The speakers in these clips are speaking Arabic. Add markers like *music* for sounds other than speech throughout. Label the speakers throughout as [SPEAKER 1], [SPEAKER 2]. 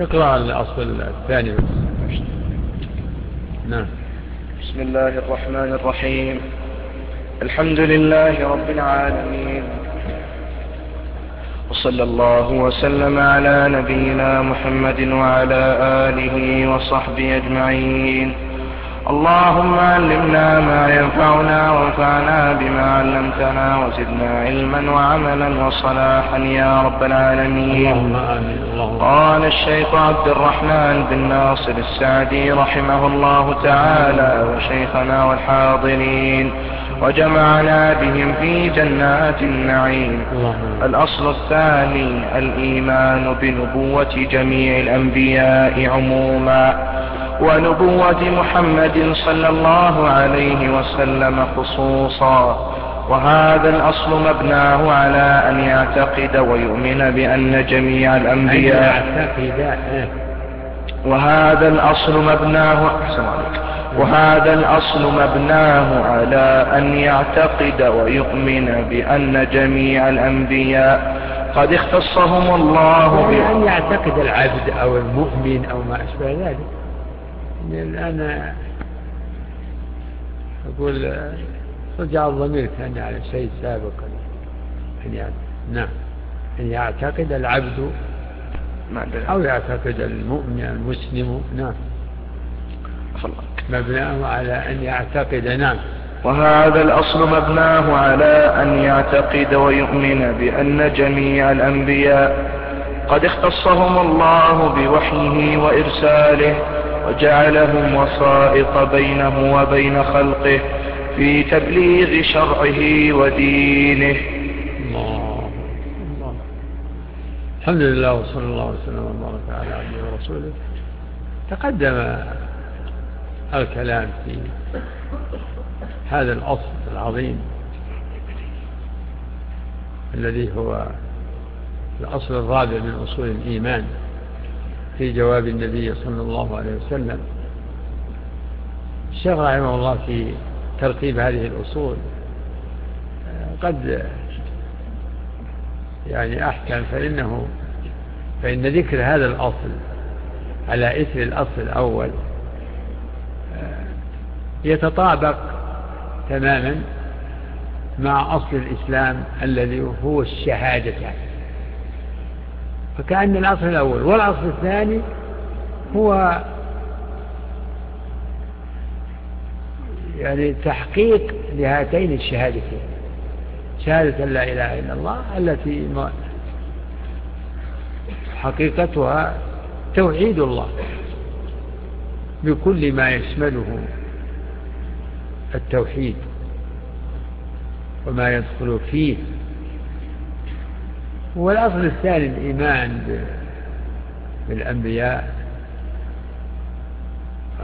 [SPEAKER 1] اقرأ الأصل الثاني
[SPEAKER 2] نعم. بسم الله الرحمن الرحيم. الحمد لله رب العالمين. وصلى الله وسلم على نبينا محمد وعلى آله وصحبه أجمعين. اللهم علمنا ما ينفعنا وانفعنا بما علمتنا وزدنا علما وعملا وصلاحا يا رب العالمين. اللهم آمين. قال الشيخ عبد الرحمن بن ناصر السعدي رحمه الله تعالى وشيخنا والحاضرين وجمعنا بهم في جنات النعيم. الأصل الثاني الإيمان بنبوة جميع الأنبياء عموما. ونبوة محمد صلى الله عليه وسلم خصوصا. وهذا الأصل مبناه على أن يعتقد ويؤمن بأن جميع الأنبياء. وهذا الأصل مبناه وهذا الأصل مبناه على أن يعتقد ويؤمن بأن جميع الأنبياء. قد اختصهم الله
[SPEAKER 1] يعني أن يعتقد العبد أو المؤمن أو ما أشبه ذلك. الآن أقول رجع الضمير كان على شيء سابقا أن يعني نعم. أن يعتقد العبد أو يعتقد المؤمن المسلم. نعم. مبناه على أن يعتقد. نعم.
[SPEAKER 2] وهذا الأصل مبناه على أن يعتقد ويؤمن بأن جميع الأنبياء قد اختصهم الله بوحيه وإرساله وجعلهم وسائط بينه وبين خلقه في تبليغ شرعه ودينه. الله
[SPEAKER 1] الله الحمد لله وصلى الله وسلم وبارك على عبده ورسوله. تقدم الكلام في هذا الأصل العظيم الذي هو الأصل الرابع من أصول الإيمان. في جواب النبي صلى الله عليه وسلم. الشيخ رحمه الله في ترتيب هذه الأصول قد يعني أحكم فإنه فإن ذكر هذا الأصل على إثر الأصل الأول يتطابق تماما مع أصل الإسلام الذي هو الشهادتان فكأن الأصل الأول والأصل الثاني هو يعني تحقيق لهاتين الشهادتين. شهادة لا إله إلا الله التي حقيقتها توحيد الله بكل ما يشمله التوحيد وما يدخل فيه والأصل الثاني الإيمان بالأنبياء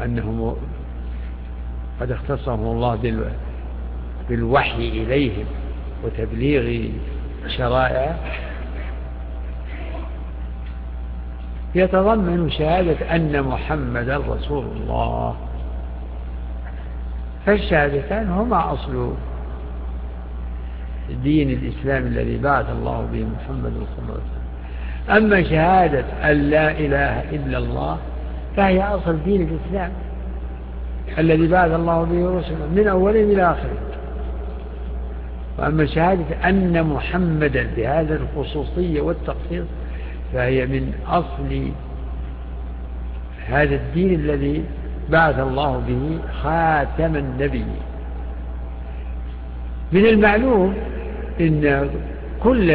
[SPEAKER 1] أنهم قد اختصهم الله بالوحي إليهم وتبليغ شرائع. يتضمن شهادة أن محمدا رسول الله. فالشهادتان هما أصل دين الإسلام الذي بعث الله به محمد صلى الله عليه وسلم. أما شهادة أن لا إله إلا الله فهي أصل دين الإسلام الذي بعث الله به رسلا من أوله إلى آخره. وأما شهادة أن محمدا بهذا الخصوصية والتخصيص فهي من أصل هذا الدين الذي بعث الله به خاتم النبي من المعلوم إن كل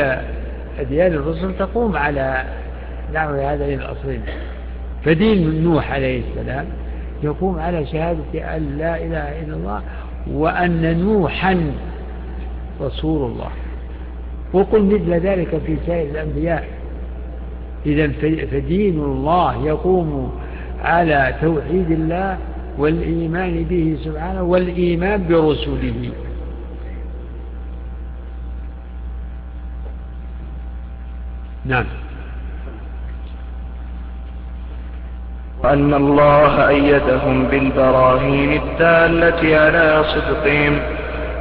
[SPEAKER 1] أديان الرسل تقوم على نحو هذين الأصلين. فدين نوح عليه السلام يقوم على شهادة أن لا إله إلا الله وأن نوحا رسول الله. وقل مثل ذلك في سائر الأنبياء. إذا فدين الله يقوم على توحيد الله والإيمان به سبحانه والإيمان برسله. نعم.
[SPEAKER 2] وأن الله أيدهم بالبراهين الدالة على صدقهم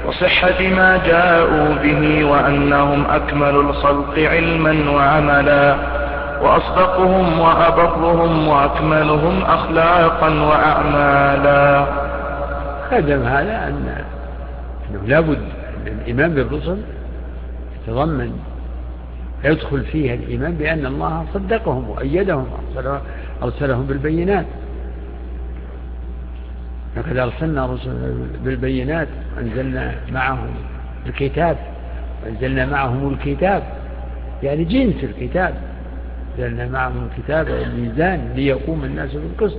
[SPEAKER 2] وصحة ما جاءوا به وأنهم أكمل الخلق علما وعملا وأصدقهم وأبرهم وأكملهم أخلاقا وأعمالا.
[SPEAKER 1] خدم هذا أن أنه لابد أن الإيمان بالرسل يتضمن يدخل فيها الإيمان بأن الله صدقهم وأيدهم أرسلهم بالبينات. لقد أرسلنا رسلا بالبينات وأنزلنا معهم الكتاب. وأنزلنا معهم الكتاب يعني جنس الكتاب. أنزلنا معهم الكتاب والميزان ليقوم الناس بالقسط.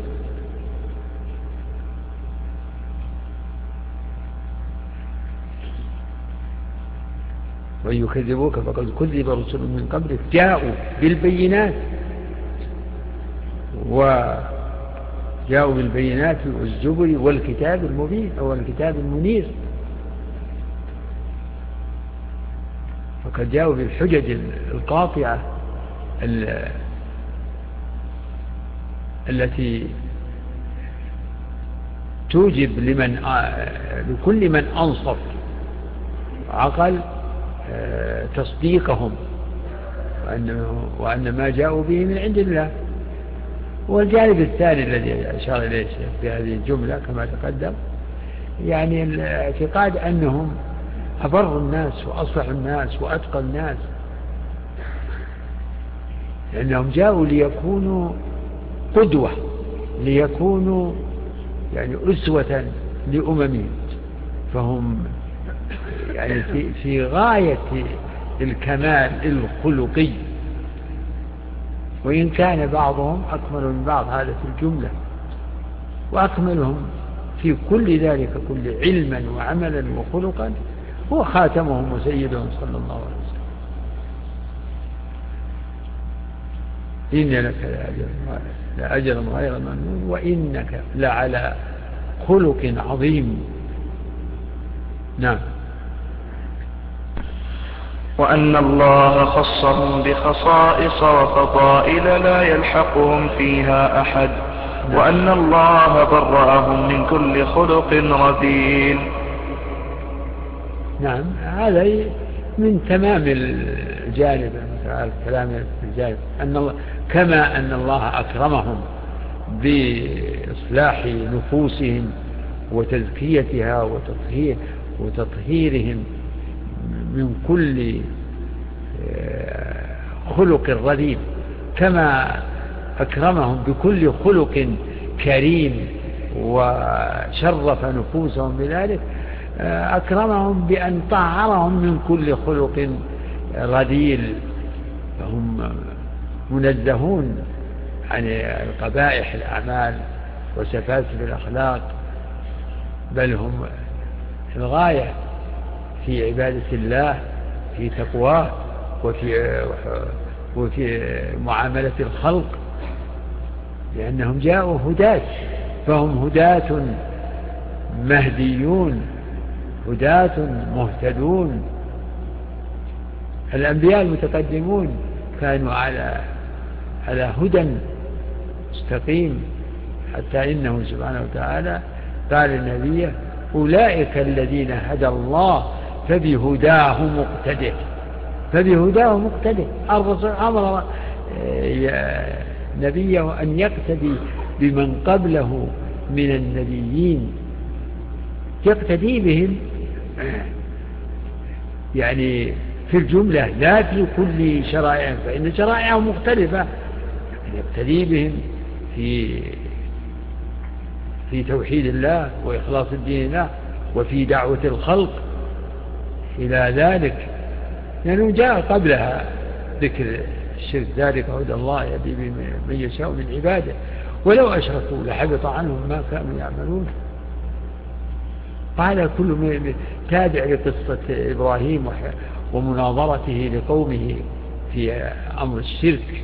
[SPEAKER 1] وإن يكذبوك فقد كذب رسل من قبلك. جاءوا بالبينات. وجاءوا بالبينات والزبر والكتاب المبين أو الكتاب المنير. فقد جاءوا بالحجج القاطعة التي توجب لمن لكل من أنصف عقل تصديقهم وأن, وأن ما جاءوا به من عند الله. والجانب الثاني الذي أشار إليه في هذه الجملة كما تقدم يعني الاعتقاد أنهم أبر الناس وأصلح الناس وأتقى الناس لأنهم جاءوا ليكونوا قدوة ليكونوا يعني أسوة لأممهم. فهم يعني في, في غاية الكمال الخلقي. وإن كان بعضهم أكمل من بعض هذا في الجملة. وأكملهم في كل ذلك كل علما وعملا وخلقا هو خاتمهم وسيدهم صلى الله عليه وسلم. إن لك لأجرا غير ممنون وإنك لعلى خلق عظيم. نعم.
[SPEAKER 2] وأن الله خصهم بخصائص وفضائل لا يلحقهم فيها أحد وأن الله برأهم من كل خلق رذيل.
[SPEAKER 1] نعم هذا من تمام الجانب الكلام الجانب أن الله كما أن الله أكرمهم بإصلاح نفوسهم وتزكيتها وتطهير وتطهيرهم من كل آه، خلق رذيذ كما أكرمهم بكل خلق كريم وشرف نفوسهم بذلك آه، أكرمهم بأن طهرهم من كل خلق رذيل فهم منزهون عن قبائح الأعمال وسفاسف الأخلاق بل هم الغاية في عبادة الله في تقواه وفي وفي معاملة الخلق لأنهم جاءوا هداة فهم هداة مهديون هداة مهتدون. الأنبياء المتقدمون كانوا على على هدى مستقيم حتى إنه سبحانه وتعالى قال لنبيه أولئك الذين هدى الله فبهداه مقتده. فبهداه مقتده. الرسول أمر آه، نبيه أن يقتدي بمن قبله من النبيين. يقتدي بهم يعني في الجملة لا في كل شرائع فإن شرائعهم مختلفة. يقتدي بهم في في توحيد الله وإخلاص الدين له وفي دعوة الخلق. إلى ذلك لأنه جاء قبلها ذكر الشرك ذلك هدى الله يهدي من يشاء من عباده. ولو أشركوا لحبط عنهم ما كانوا يعملون. قال كل تابع لقصة إبراهيم ومناظرته لقومه في أمر الشرك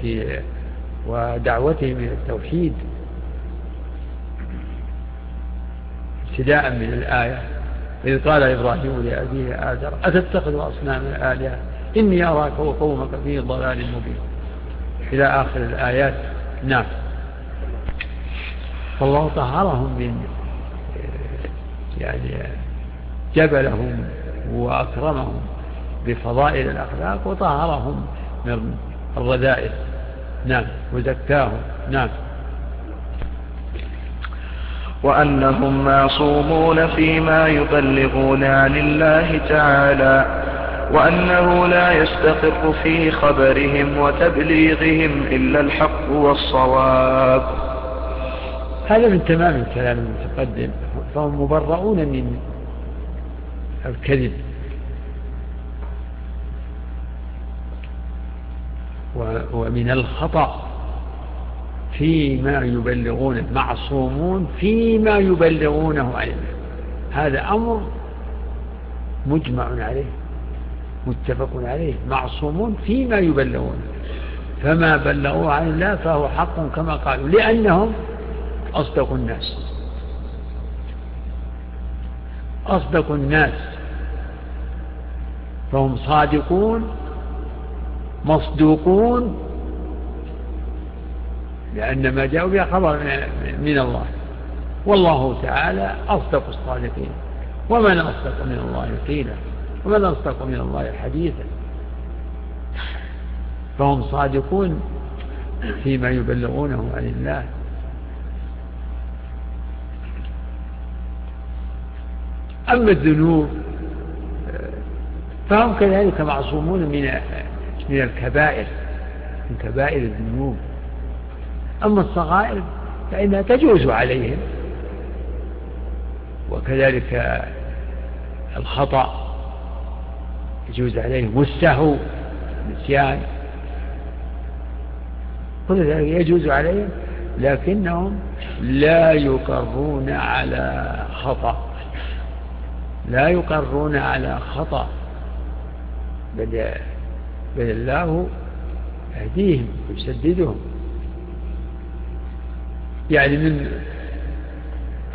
[SPEAKER 1] في ودعوتهم إلى التوحيد. ابتداء من الآية. إذ قال إبراهيم لأبيه آذر أتتخذ أصناما آلهة؟ إني أراك وقومك في ضلال مبين. إلى آخر الآيات. نعم. فالله طهرهم من يعني جبلهم وأكرمهم بفضائل الأخلاق وطهرهم من الرذائل. نعم. وزكاهم. نعم.
[SPEAKER 2] وأنهم معصومون فيما يبلغون عن الله تعالى وأنه لا يستقر في خبرهم وتبليغهم إلا الحق والصواب.
[SPEAKER 1] هذا من تمام الكلام المتقدم. فهم مبرؤون من الكذب. ومن الخطأ. فيما يبلغون معصومون فيما يبلغونه عن الله هذا أمر مجمع عليه متفق عليه معصومون فيما يبلغون. فما بلغوه عن الله فهو حق كما قالوا لأنهم أصدق الناس. أصدق الناس. فهم صادقون مصدوقون لأن ما جاءوا به خبر من الله. والله تعالى أصدق الصادقين. ومن أصدق من الله قيلا. ومن أصدق من الله حديثا. فهم صادقون فيما يبلغونه عن الله. أما الذنوب فهم كذلك معصومون من من الكبائر من كبائر الذنوب. أما الصغائر فإنها تجوز عليهم. وكذلك الخطأ يجوز عليهم. والسهو النسيان كل ذلك يجوز عليهم لكنهم لا يقرون على خطأ. لا يقرون على خطأ. بل, بل الله يهديهم ويسددهم. يعني من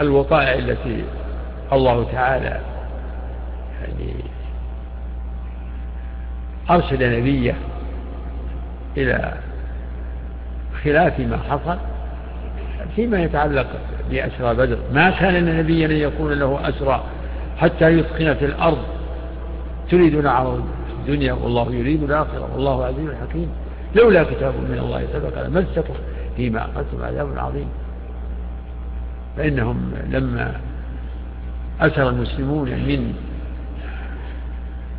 [SPEAKER 1] الوقائع التي الله تعالى يعني أرسل نبيه إلى خلاف ما حصل فيما يتعلق بأسرى بدر. ما كان لنبيا أن يكون له أسرى حتى يثقن في الأرض. تريدون عرض الدنيا والله يريد الآخرة والله عزيز حكيم. لولا كتاب من الله سبق لمسكم فيما أخذتم عذاب عظيم. فإنهم لما أسر المسلمون من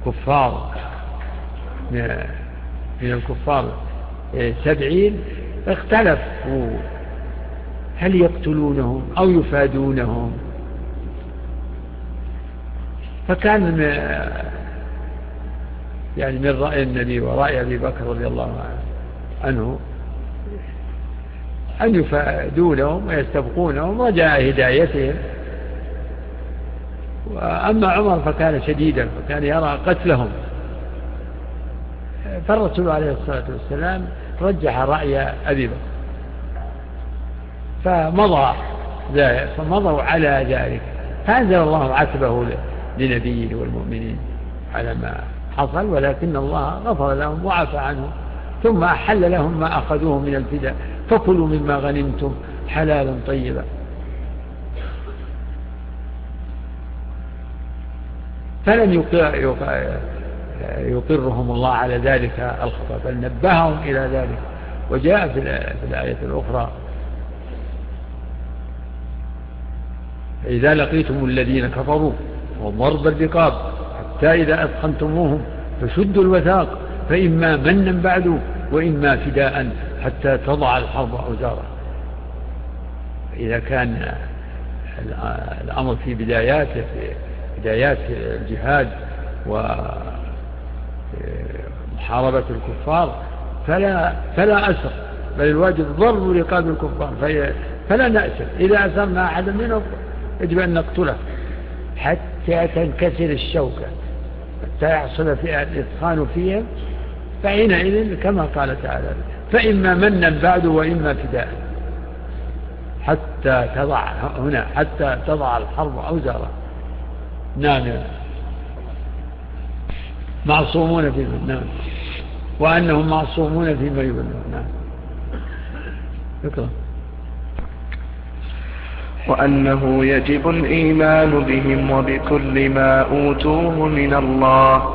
[SPEAKER 1] كفار من الكفار سبعين اختلفوا هل يقتلونهم أو يفادونهم. فكان يعني من رأي النبي ورأي أبي بكر رضي الله عنه أن يفادونهم ويستبقونهم رجاء هدايتهم. وأما عمر فكان شديدا فكان يرى قتلهم. فالرسول عليه الصلاة والسلام رجح رأي أبي بكر فمضى فمضوا على ذلك. فأنزل الله عتبه لنبيه والمؤمنين على ما حصل ولكن الله غفر لهم وعفى عنهم ثم أحل لهم ما أخذوه من الفداء. فكلوا مما غنمتم حلالا طيبا. فلم يقرهم الله على ذلك الخطأ بل نبههم إلى ذلك. وجاء في الآية الأخرى إذا لقيتم الذين كفروا وضرب الرقاب حتى إذا أثخنتموهم فشدوا الوثاق فإما منا بعد وإما فداء. حتى تضع الحرب أوزارها إذا كان الأمر في بداياته في بدايات الجهاد ومحاربة الكفار فلا, فلا أسر. بل الواجب ضرب رقاب الكفار فلا نأسر إذا أسرنا أحدا منهم يجب أن نقتله. حتى تنكسر الشوكة. حتى يحصل في الإتقان فيهم فحينئذ كما قال تعالى فإما منا بعد وإما فداء. حتى تضع هنا حتى تضع الحرب أوزارها نعم. معصومون في نعم. وأنهم معصومون فيما يبلغون نعم. اقرأ
[SPEAKER 2] وأنه يجب الإيمان بهم وبكل ما أوتوه من الله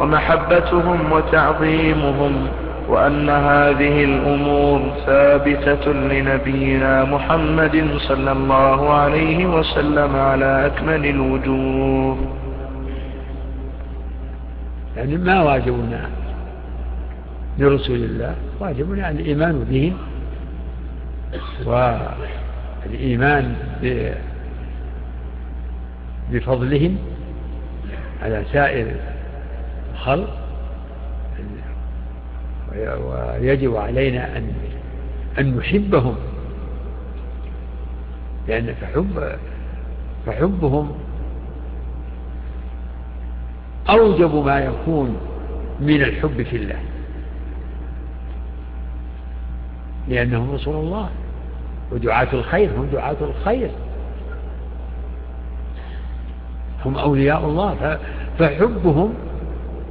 [SPEAKER 2] ومحبتهم وتعظيمهم. وأن هذه الأمور ثابتة لنبينا محمد صلى الله عليه وسلم على أكمل الوجوه.
[SPEAKER 1] يعني ما واجبنا لرسول الله؟ واجبنا الإيمان بهم والإيمان بفضلهم على سائر الخلق ويجب علينا أن أن نحبهم. لأن فحب فحبهم أوجب ما يكون من الحب في الله. لأنهم رسول الله ودعاة الخير هم دعاة الخير. هم أولياء الله. فحبهم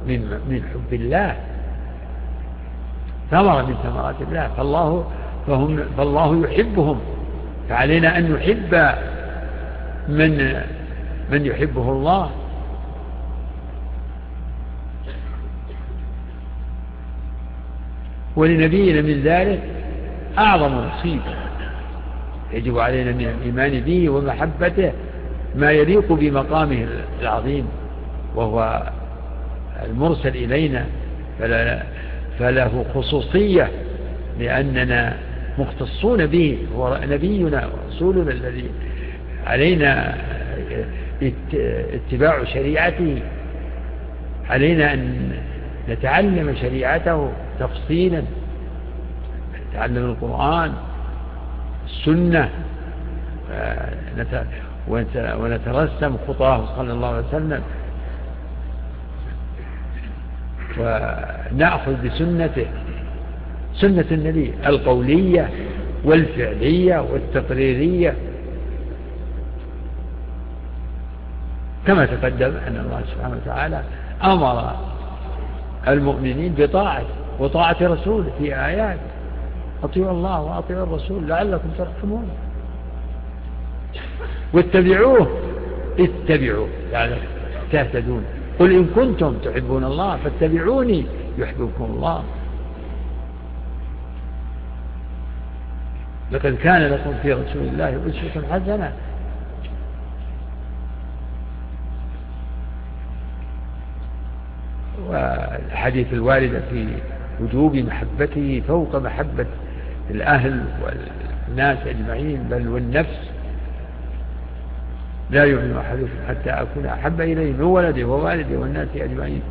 [SPEAKER 1] من من حب الله. ثمرة من ثمرات الله فالله فهم فالله يحبهم. فعلينا أن نحب من من يحبه الله. ولنبينا من ذلك أعظم نصيب يجب علينا من الإيمان به ومحبته ما يليق بمقامه العظيم وهو المرسل إلينا. فلا فله خصوصية لأننا مختصون به هو نبينا ورسولنا الذي علينا اتباع شريعته. علينا أن نتعلم شريعته تفصيلا نتعلم القرآن السنة ونترسم خطاه صلى الله عليه وسلم ونأخذ بسنته سنة النبي القولية والفعلية والتقريرية. كما تقدم أن الله سبحانه وتعالى أمر المؤمنين بطاعة وطاعة رسوله في آيات أطيعوا الله وأطيعوا الرسول لعلكم ترحمون. واتبعوه اتبعوا لعلكم تهتدون. قل إن كنتم تحبون الله فاتبعوني يحببكم الله. لقد كان لكم في رسول الله أسوة حسنة. والحديث الواردة في وجوب محبته فوق محبة الأهل والناس أجمعين بل والنفس لا يؤمن أحدكم حتى أكون أحب إليه من ولده ووالده والناس أجمعين.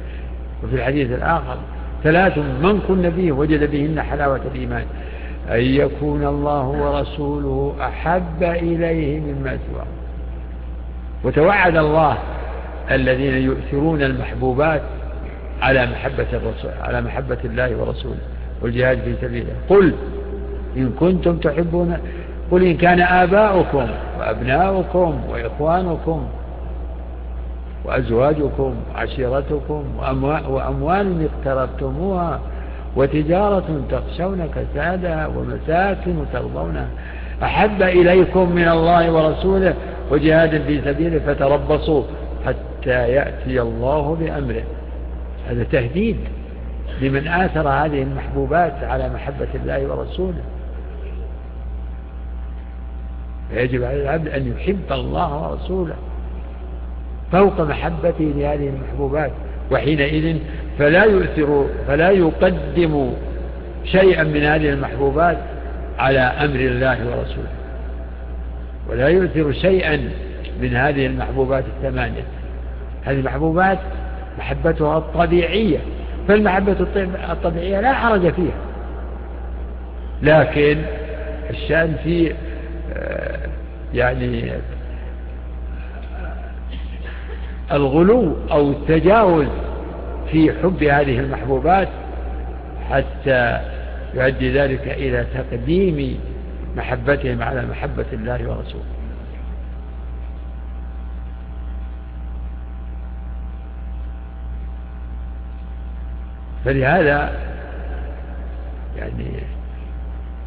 [SPEAKER 1] وفي الحديث الآخر ثلاث من كن به وجد بهن حلاوة الإيمان. أن يكون الله ورسوله أحب إليه مما سواه. وتوعد الله الذين يؤثرون المحبوبات على محبة الرسول على محبة الله ورسوله والجهاد في سبيله. قل إن كنتم تحبون قل إن كان آباؤكم وأبناؤكم وإخوانكم وأزواجكم وعشيرتكم وأموال اقترفتموها وتجارة تخشون كسادها ومساكن ترضونها. أحب إليكم من الله ورسوله وجهاد في سبيله فتربصوا حتى يأتي الله بأمره. هذا تهديد لمن آثر هذه المحبوبات على محبة الله ورسوله. فيجب على العبد أن يحب الله ورسوله فوق محبته لهذه المحبوبات. وحينئذ فلا يؤثر فلا يقدم شيئا من هذه المحبوبات على أمر الله ورسوله. ولا يؤثر شيئا من هذه المحبوبات الثمانية. هذه المحبوبات محبتها الطبيعية فالمحبة الطبيعية لا حرج فيها. لكن الشأن في يعني الغلو أو التجاوز في حب هذه المحبوبات حتى يؤدي ذلك إلى تقديم محبتهم على محبة الله ورسوله. فلهذا يعني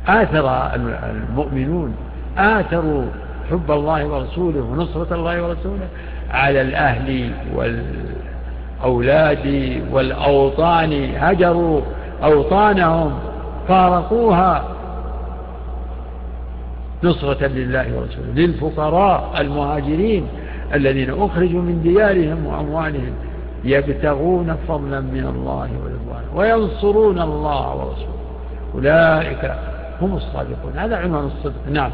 [SPEAKER 1] آثر المؤمنون آثروا حب الله ورسوله ونصرة الله ورسوله على الأهل والأولاد والأوطان هجروا أوطانهم فارقوها نصرة لله ورسوله للفقراء المهاجرين الذين أخرجوا من ديارهم وأموالهم يبتغون فضلا من الله ورضوانه وينصرون الله ورسوله. أولئك هم الصادقون. هذا عنوان الصدق. نعم.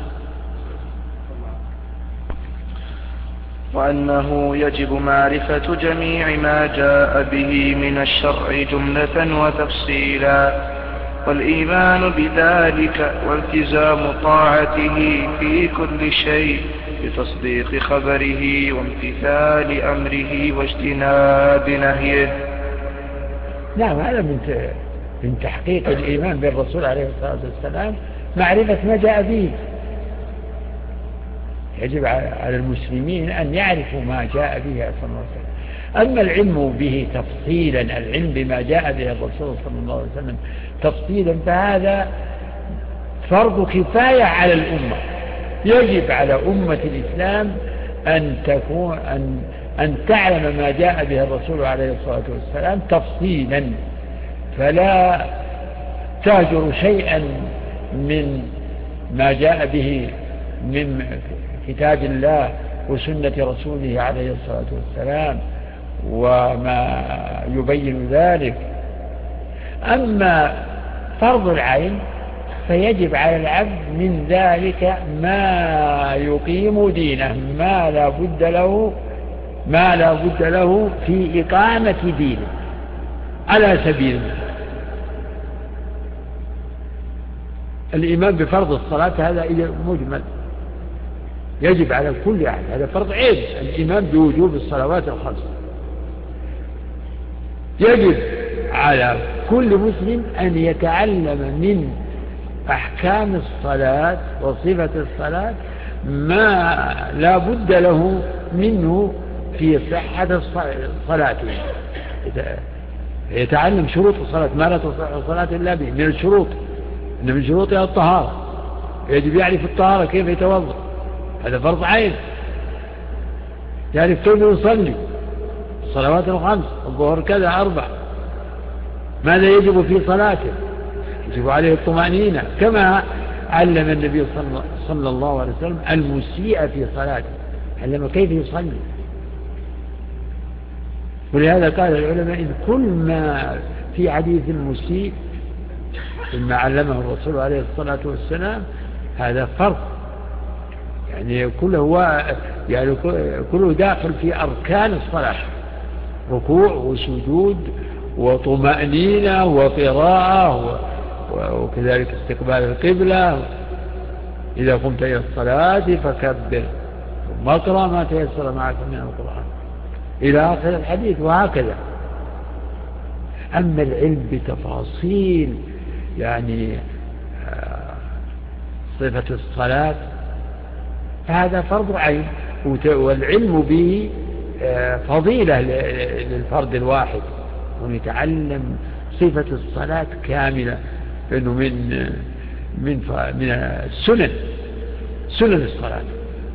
[SPEAKER 2] وأنه يجب معرفة جميع ما جاء به من الشرع جملة وتفصيلا. والإيمان بذلك والتزام طاعته في كل شيء بتصديق خبره وامتثال أمره واجتناب نهيه.
[SPEAKER 1] نعم هذا من من تحقيق الإيمان بالرسول عليه الصلاة والسلام معرفة ما جاء به. يجب على المسلمين أن يعرفوا ما جاء به صلى الله عليه وسلم. أما العلم به تفصيلا العلم بما جاء به الرسول صلى الله عليه وسلم تفصيلا فهذا فرض كفاية على الأمة. يجب على أمة الإسلام أن تكون أن أن تعلم ما جاء به الرسول عليه الصلاة والسلام تفصيلا. فلا تهجر شيئا من ما جاء به من كتاب الله وسنة رسوله عليه الصلاة والسلام وما يبين ذلك. أما فرض العين فيجب على العبد من ذلك ما يقيم دينه ما لا بد له ما لا بد له في إقامة دينه على سبيل الإيمان بفرض الصلاة هذا مجمل. يجب على كل أحد هذا فرض عين الإيمان بوجوب الصلوات الخمس. يجب على كل مسلم أن يتعلم من أحكام الصلاة وصفة الصلاة ما لا بد له منه في صحة صلاته يتعلم شروط الصلاة ما لا تصح الصلاة إلا به من الشروط إن من شروطها الطهارة. يجب يعرف الطهارة كيف يتوضأ. هذا فرض عين. يعرف كيف يصلي. الصلوات الخمس الظهر كذا أربع. ماذا يجب في صلاته؟ يجب عليه الطمأنينة كما علم النبي صلى الله عليه وسلم المسيء في صلاته. علم كيف يصلي. ولهذا قال العلماء إن كل ما في حديث المسيء مما علمه الرسول عليه الصلاة والسلام هذا فرض. يعني كله هو يعني كله داخل في أركان الصلاة. ركوع وسجود وطمأنينة وقراءة وكذلك استقبال القبلة. إذا قمت إلى الصلاة فكبر. ثم اقرأ ما تيسر معك من القرآن. إلى آخر الحديث وهكذا. أما العلم بتفاصيل يعني آه، صفة الصلاة فهذا فرض عين. والعلم به آه، فضيلة للفرد الواحد. ونتعلم صفة الصلاة كاملة. لأنه من من من السنن. سنن الصلاة.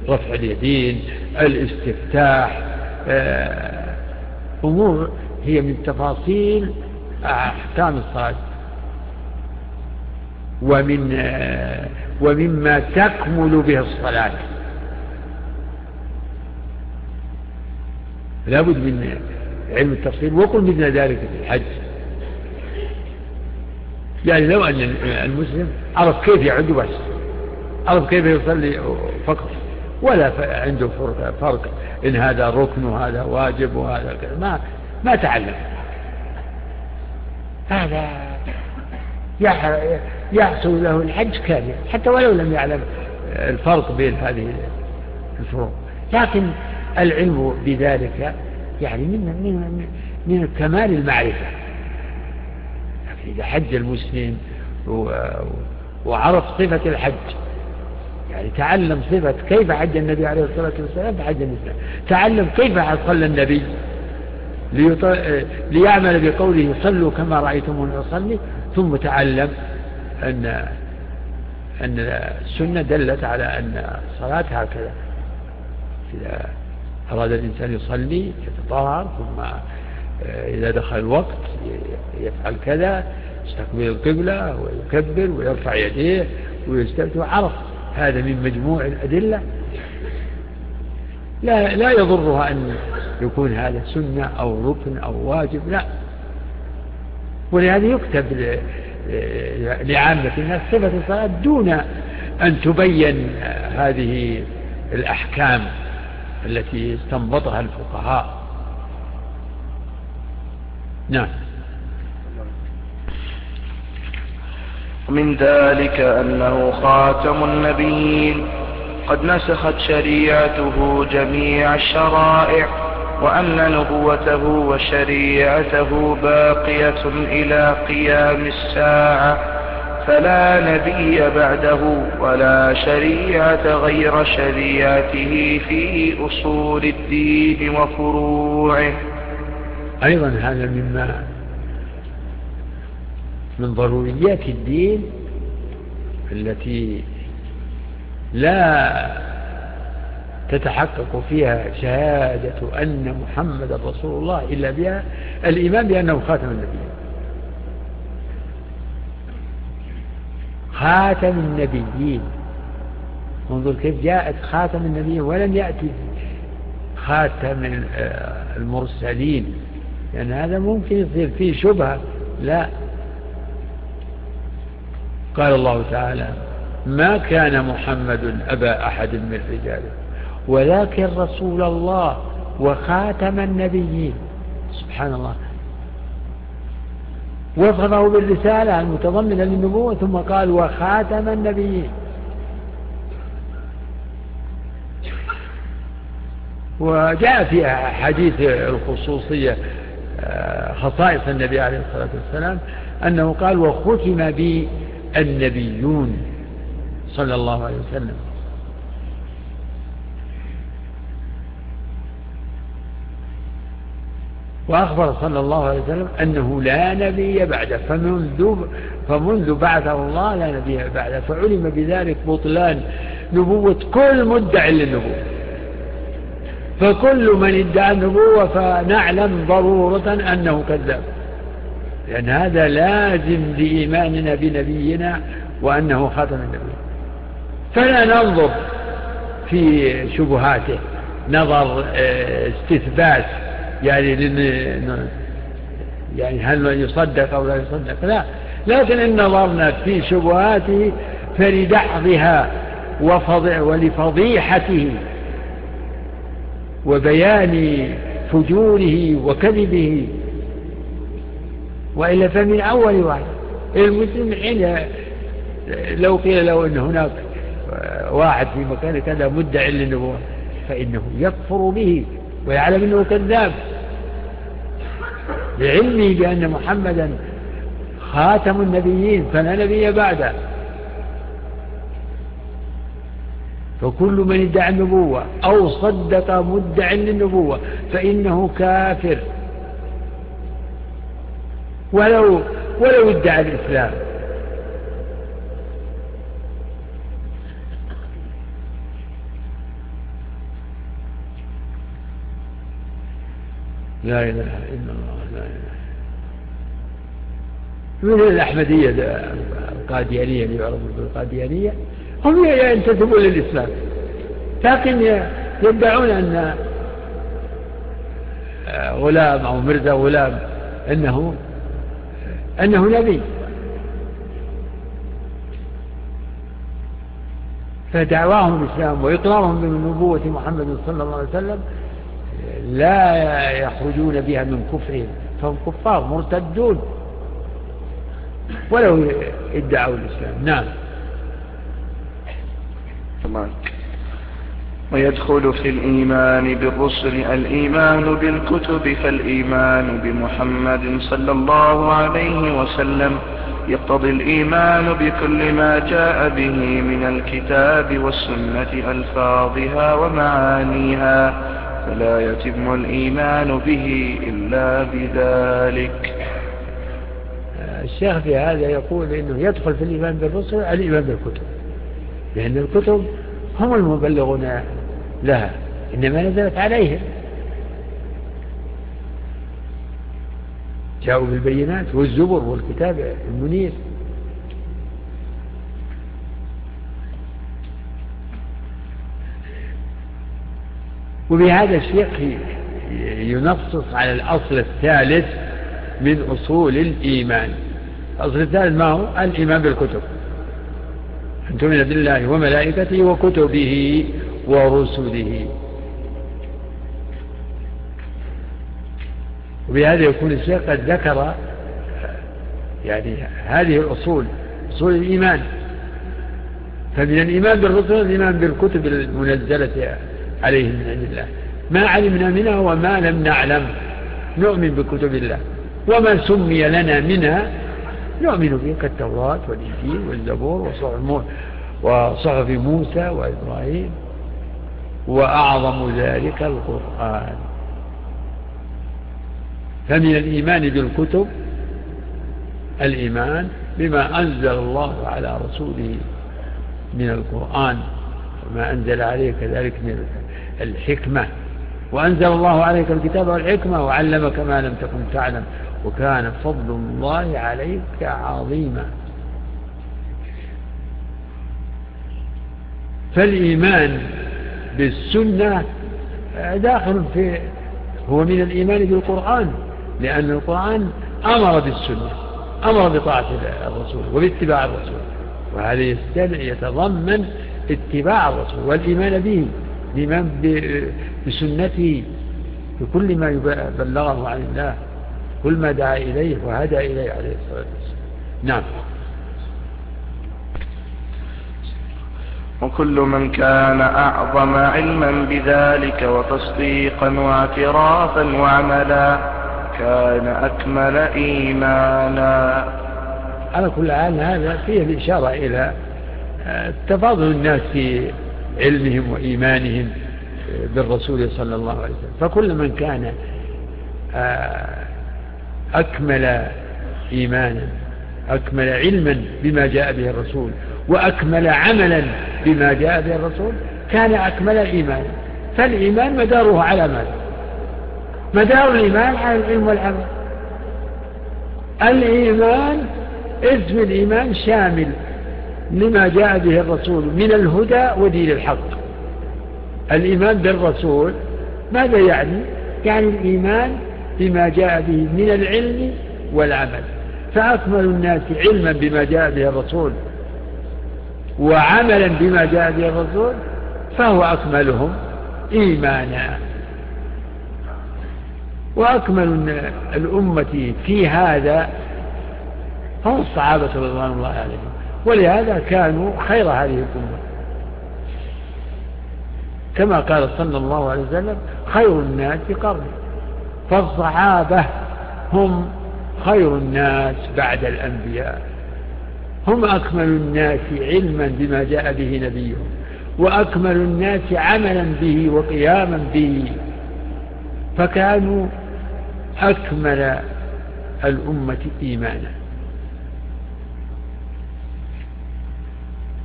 [SPEAKER 1] رفع اليدين الاستفتاح آه، أمور. هي من تفاصيل أحكام الصلاة. ومن آه، ومما تكمل به الصلاة. لابد من علم التفصيل وقل مثل ذلك في الحج. يعني لو أن المسلم عرف كيف يعد بس عرف كيف يصلي فقط ولا عنده فرق إن هذا ركن وهذا واجب وهذا كذا ما ما تعلم. هذا يحصل له الحج كامل حتى ولو لم يعلم الفرق بين هذه الفروق لكن العلم بذلك يعني من من من كمال المعرفة. لكن إذا حج المسلم وعرف صفة الحج يعني تعلم صفة كيف حج النبي عليه الصلاة والسلام فحج الإسلام تعلم كيف صلى النبي ليعمل بقوله صلوا كما رأيتموني أصلي ثم تعلم أن أن السنة دلت على أن الصلاة هكذا. أراد الإنسان يصلي يتطهر ثم إذا دخل الوقت يفعل كذا يستقبل القبلة ويكبر ويرفع يديه ويستفتح وعرف هذا من مجموع الأدلة. لا لا يضرها أن يكون هذا سنة أو ركن أو واجب لا. ولهذا يكتب لعامة الناس صفة الصلاة دون أن تبين هذه الأحكام. التي استنبطها الفقهاء. نعم.
[SPEAKER 2] ومن ذلك أنه خاتم النبيين. قد نسخت شريعته جميع الشرائع وأن نبوته وشريعته باقية إلى قيام الساعة. فلا نبي بعده ولا شريعة غير شريعته في أصول الدين وفروعه.
[SPEAKER 1] أيضا هذا مما من ضروريات الدين التي لا تتحقق فيها شهادة أن محمد رسول الله إلا بها. الإيمان بأنه خاتم النبيين. خاتم النبيين. انظر كيف جاءت خاتم النبيين ولم يأتي خاتم المرسلين. لأن يعني هذا ممكن يصير فيه شبهة. لا. قال الله تعالى ما كان محمد أبا أحد من رجاله ولكن رسول الله وخاتم النبيين. سبحان الله. وصفه بالرسالة المتضمنة للنبوة ثم قال وخاتم النبيين. وجاء في حديث الخصوصية آه، خصائص النبي عليه الصلاة والسلام أنه قال وختم بي النبيون صلى الله عليه وسلم. وأخبر صلى الله عليه وسلم أنه لا نبي بعده فمنذ, فمنذ بعثه الله لا نبي بعده فعلم بذلك بطلان نبوة كل مدع للنبوة. فكل من ادعى النبوة فنعلم ضرورة أنه كذاب. لأن هذا لازم لإيماننا بنبينا وأنه خاتم النبي. فلا ننظر في شبهاته نظر آه، استثبات يعني يعني هل يصدق أو لا يصدق؟ لا. لكن إن نظرنا في شبهاته فلدحضها ولفضيحته وبيان فجوره وكذبه. وإلا فمن أول واحد. المسلم حين لو قيل له أن هناك واحد في مكان كذا مدعي للنبوة فإنه يكفر به. ويعلم أنه كذاب. لعلمه بأن محمدا خاتم النبيين فلا نبي بعده. فكل من ادعى النبوة أو صدق مدع للنبوة فإنه كافر. ولو ولو ادعى الإسلام. لا إله إلا الله لا إله من الأحمدية القاديانية اللي يعرفون بالقاديانية هم ينتسبون للإسلام. لكن يدعون أن غلام أو مرزا غلام أنه أنه نبي. فدعواهم الإسلام وإقرارهم بنبوة محمد صلى الله عليه وسلم لا يخرجون بها من كفرهم فهم كفار مرتدون. ولو ادعوا الإسلام. نعم.
[SPEAKER 2] ويدخل في الإيمان بالرسل الإيمان بالكتب فالإيمان بمحمد صلى الله عليه وسلم. يقتضي الإيمان بكل ما جاء به من الكتاب والسنة ألفاظها ومعانيها. فلا يتم الإيمان به إلا بذلك.
[SPEAKER 1] الشيخ في هذا يقول إنه يدخل في الإيمان بالرسل الإيمان بالكتب. لأن الكتب هم المبلغون لها إنما نزلت عليهم. جاءوا بالبينات والزبر والكتاب المنير. وبهذا الشيء ينصص على الأصل الثالث من أصول الإيمان. الأصل الثالث ما هو؟ الإيمان بالكتب. أن تؤمن بالله وملائكته وكتبه ورسله. وبهذا يكون الشيخ قد ذكر يعني هذه الأصول أصول الإيمان. فمن الإيمان بالرسل الإيمان بالكتب المنزلة. عليهم من عند الله. ما علمنا منها وما لم نعلم. نؤمن بكتب الله. وما سمي لنا منها. نؤمن به كالتوراة والإنجيل والزبور وصحف موسى وإبراهيم. وأعظم ذلك القرآن. فمن الإيمان بالكتب الإيمان بما أنزل الله على رسوله من القرآن. وما أنزل عليه كذلك من الحكمة. وأنزل الله عليك الكتاب والحكمة وعلمك ما لم تكن تعلم. وكان فضل الله عليك عظيما. فالإيمان بالسنة داخل في هو من الإيمان بالقرآن لأن القرآن أمر بالسنة أمر بطاعة الرسول وباتباع الرسول. وهذا يتضمن اتباع الرسول والإيمان به. الإيمان بسنته بكل ما بلغه عن الله كل ما دعا إليه وهدى إليه عليه الصلاة والسلام. نعم.
[SPEAKER 2] وكل من كان أعظم علما بذلك وتصديقا واعترافا وعملا كان أكمل إيمانا.
[SPEAKER 1] على كل حال هذا فيه الإشارة إلى آه، تفاضل الناس في علمهم وإيمانهم بالرسول صلى الله عليه وسلم. فكل من كان آه، أكمل إيمانا أكمل علما بما جاء به الرسول وأكمل عملا بما جاء به الرسول كان أكمل إيمانا فالإيمان مداره على ماذا؟ مدار الإيمان على العلم والعمل. الإيمان اسم الإيمان شامل. لما جاء به الرسول من الهدى ودين الحق. الإيمان بالرسول ماذا يعني؟ يعني الإيمان بما جاء به من العلم والعمل. فأكمل الناس علما بما جاء به الرسول وعملا بما جاء به الرسول فهو أكملهم إيمانا. وأكمل الأمة في هذا هم الصحابة رضوان الله عليهم. ولهذا كانوا خير هذه الأمة. كما قال صلى الله عليه وسلم خير الناس قرني. فالصحابة هم خير الناس بعد الأنبياء. هم أكمل الناس علما بما جاء به نبيهم وأكمل الناس عملا به وقياما به. فكانوا أكمل الأمة إيمانا.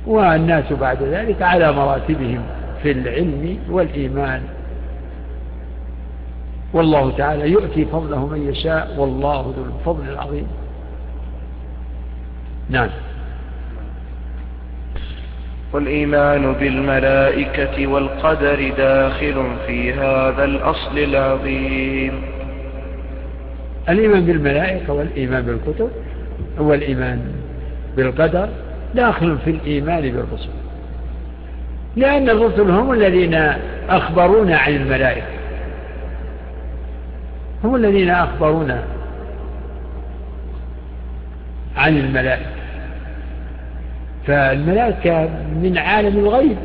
[SPEAKER 1] والناس بعد ذلك على مراتبهم في العلم والإيمان. والله تعالى يؤتي فضله من يشاء والله ذو الفضل العظيم. نعم.
[SPEAKER 2] والإيمان بالملائكة والقدر داخل في هذا الأصل العظيم.
[SPEAKER 1] الإيمان بالملائكة والإيمان بالكتب والإيمان بالقدر داخل في الإيمان بالرسل. لأن الرسل هم الذين أخبرونا عن الملائكة. هم الذين أخبرونا عن الملائكة. فالملائكة من عالم الغيب.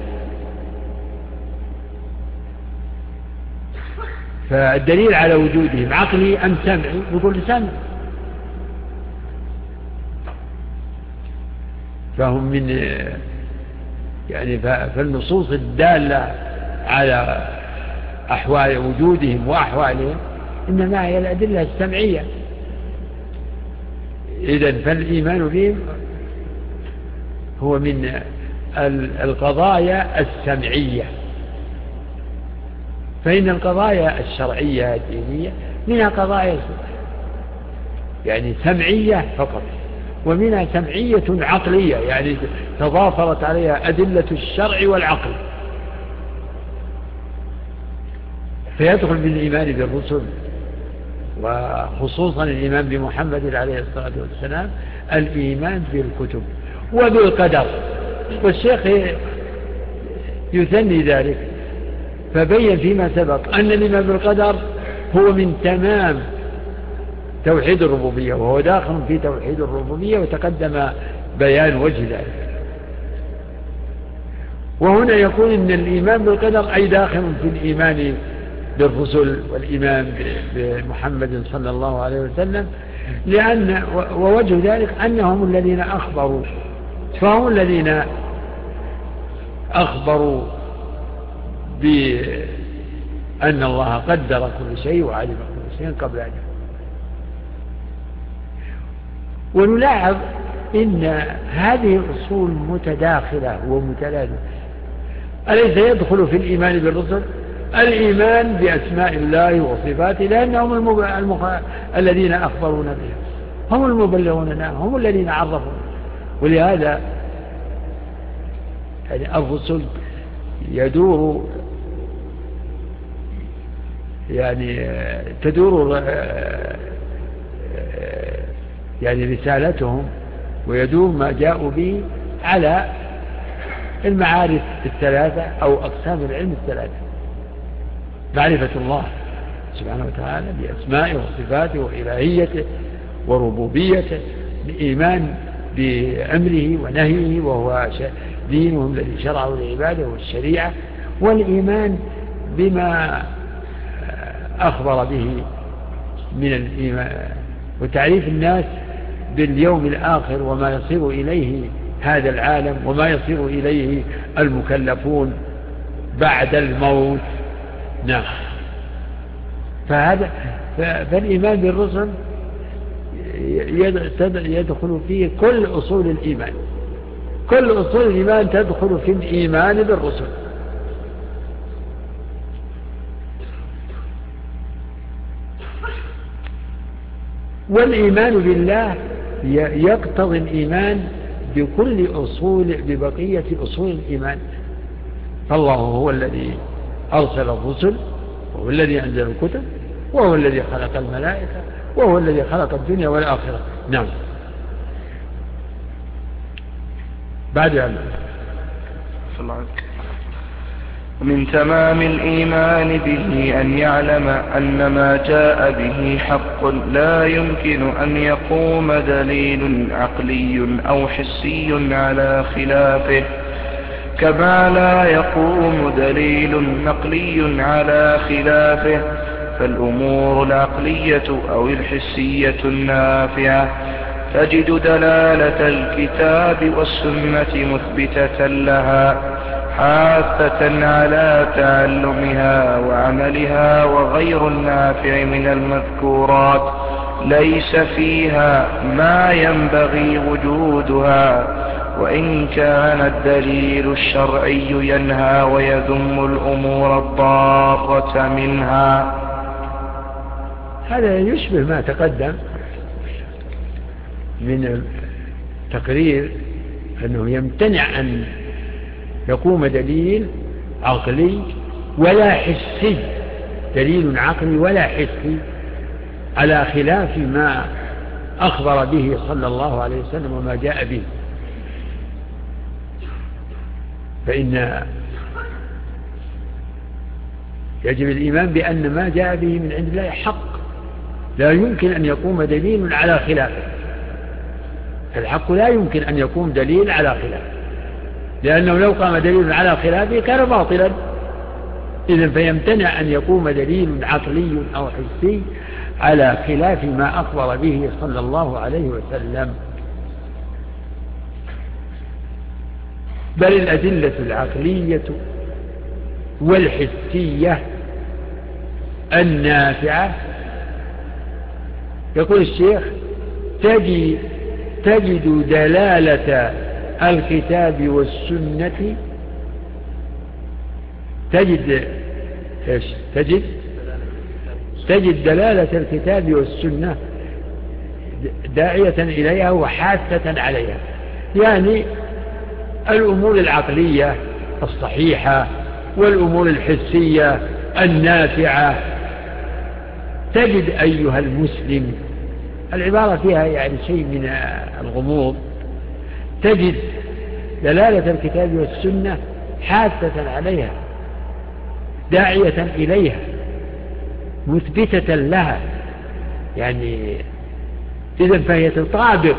[SPEAKER 1] فالدليل على وجودهم عقلي أم سمعي؟ يقول سمع فهم من يعني فالنصوص الدالة على أحوال وجودهم وأحوالهم إنما هي الأدلة السمعية. إذا فالإيمان بهم هو من القضايا السمعية. فإن القضايا الشرعية الدينية منها قضايا يعني سمعية فقط. ومنها سمعية عقلية يعني تضافرت عليها أدلة الشرع والعقل. فيدخل بالإيمان بالرسل وخصوصا الإيمان بمحمد عليه الصلاة والسلام الإيمان بالكتب وبالقدر. والشيخ يثني ذلك فبين فيما سبق أن الإيمان بالقدر هو من تمام توحيد الربوبية وهو داخل في توحيد الربوبية وتقدم بيان وجه ذلك. وهنا يقول إن الإيمان بالقدر أي داخل في الإيمان بالرسل والإيمان بمحمد صلى الله عليه وسلم لأن ووجه ذلك أنهم الذين أخبروا فهم الذين أخبروا بأن الله قدر كل شيء وعلم كل شيء قبل أن ونلاحظ إن هذه الأصول متداخلة ومتلازمة. أليس يدخل في الإيمان بالرسل؟ الإيمان بأسماء الله وصفاته لأنهم المب... المخ... الذين أخبرونا بها هم المبلغون لنا هم الذين عرفونا ولهذا يعني الرسل يدور يعني تدور يعني رسالتهم ويدور ما جاءوا به على المعارف الثلاثة أو أقسام العلم الثلاثة. معرفة الله سبحانه وتعالى بأسمائه وصفاته وإلهيته وربوبيته بإيمان بأمره ونهيه وهو دينهم الذي شرعه لعباده والشريعة والإيمان بما أخبر به من الإيمان. وتعريف الناس باليوم الآخر وما يصير إليه هذا العالم وما يصير إليه المكلفون بعد الموت. نعم. فهذا فالإيمان بالرسل يدخل فيه كل أصول الإيمان. كل أصول الإيمان تدخل في الإيمان بالرسل. والإيمان بالله يقتضي الإيمان بكل أصول ببقية أصول الإيمان. فالله هو الذي أرسل الرسل وهو الذي أنزل الكتب وهو الذي خلق الملائكة وهو الذي خلق الدنيا والآخرة. نعم. بعد أن
[SPEAKER 2] ومن تمام الإيمان به أن يعلم أن ما جاء به حق لا يمكن أن يقوم دليل عقلي أو حسي على خلافه كما لا يقوم دليل نقلي على خلافه فالأمور العقلية أو الحسية النافعة. تجد دلالة الكتاب والسنة مثبتة لها. حافة على تعلمها وعملها وغير النافع من المذكورات ليس فيها ما ينبغي وجودها وإن كان الدليل الشرعي ينهى ويذم الأمور الضارة منها.
[SPEAKER 1] هذا يشبه ما تقدم من تقرير أنه يمتنع أن يقوم دليل عقلي ولا حسي دليل عقلي ولا حسي على خلاف ما أخبر به صلى الله عليه وسلم وما جاء به. فإن يجب الإيمان بأن ما جاء به من عند الله حق. لا يمكن أن يقوم دليل على خلافه الحق لا يمكن أن يقوم دليل على خلافه لأنه لو قام دليل على خلافه كان باطلا. إذا فيمتنع أن يقوم دليل عقلي أو حسي على خلاف ما أخبر به صلى الله عليه وسلم. بل الأدلة العقلية والحسية النافعة. يقول الشيخ تجد, تجد دلالة الكتاب والسنة تجد إيش؟ تجد؟ تجد دلالة الكتاب والسنة داعية إليها وحاثة عليها. يعني الأمور العقلية الصحيحة والأمور الحسية النافعة. تجد أيها المسلم العبارة فيها يعني شيء من الغموض. تجد دلالة الكتاب والسنة حاثة عليها داعية إليها مثبتة لها. يعني إذا فهي تطابق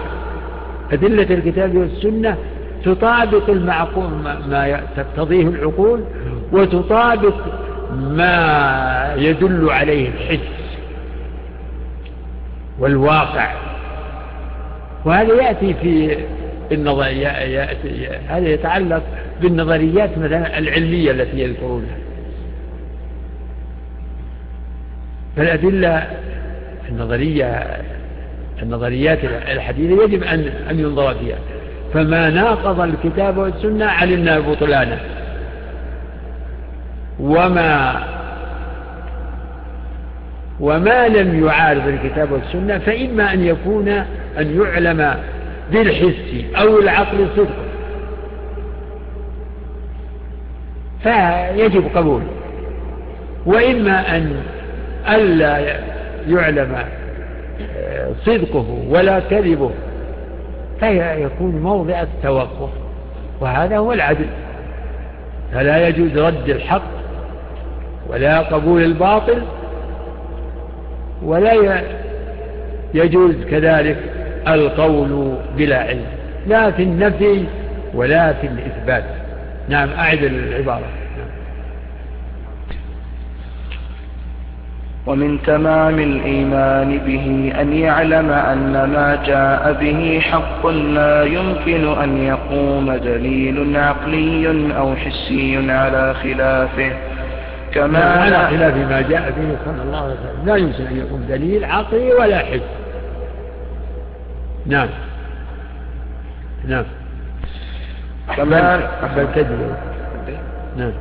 [SPEAKER 1] أدلة الكتاب والسنة تطابق المعقول ما تقتضيه العقول وتطابق ما يدل عليه الحس والواقع. وهذا يأتي في النظريات هذا يتعلق بالنظريات مثلا العلمية التي يذكرونها. فالأدلة النظرية النظريات الحديثة يجب أن أن ينظر فيها. فما ناقض الكتاب والسنة علمنا بطلانة. وما وما لم يعارض الكتاب والسنة فإما أن يكون أن يعلم بالحس أو العقل صدق فيجب قبوله وإما أن ألا يعلم آه، صدقه ولا كذبه فيكون موضع التوقف وهذا هو العدل. فلا يجوز رد الحق ولا قبول الباطل ولا يجوز كذلك القول بلا علم لا في النفي ولا في الإثبات. نعم أعد العبارة.
[SPEAKER 2] ومن تمام الإيمان به أن يعلم أن ما جاء به حق لا يمكن أن يقوم دليل عقلي أو حسي على خلافه.
[SPEAKER 1] كما على خلاف ما جاء به صلى الله عليه وسلم. لا يمكن أن يكون دليل عقلي ولا حس نعم. نعم.
[SPEAKER 2] كما
[SPEAKER 1] نعم.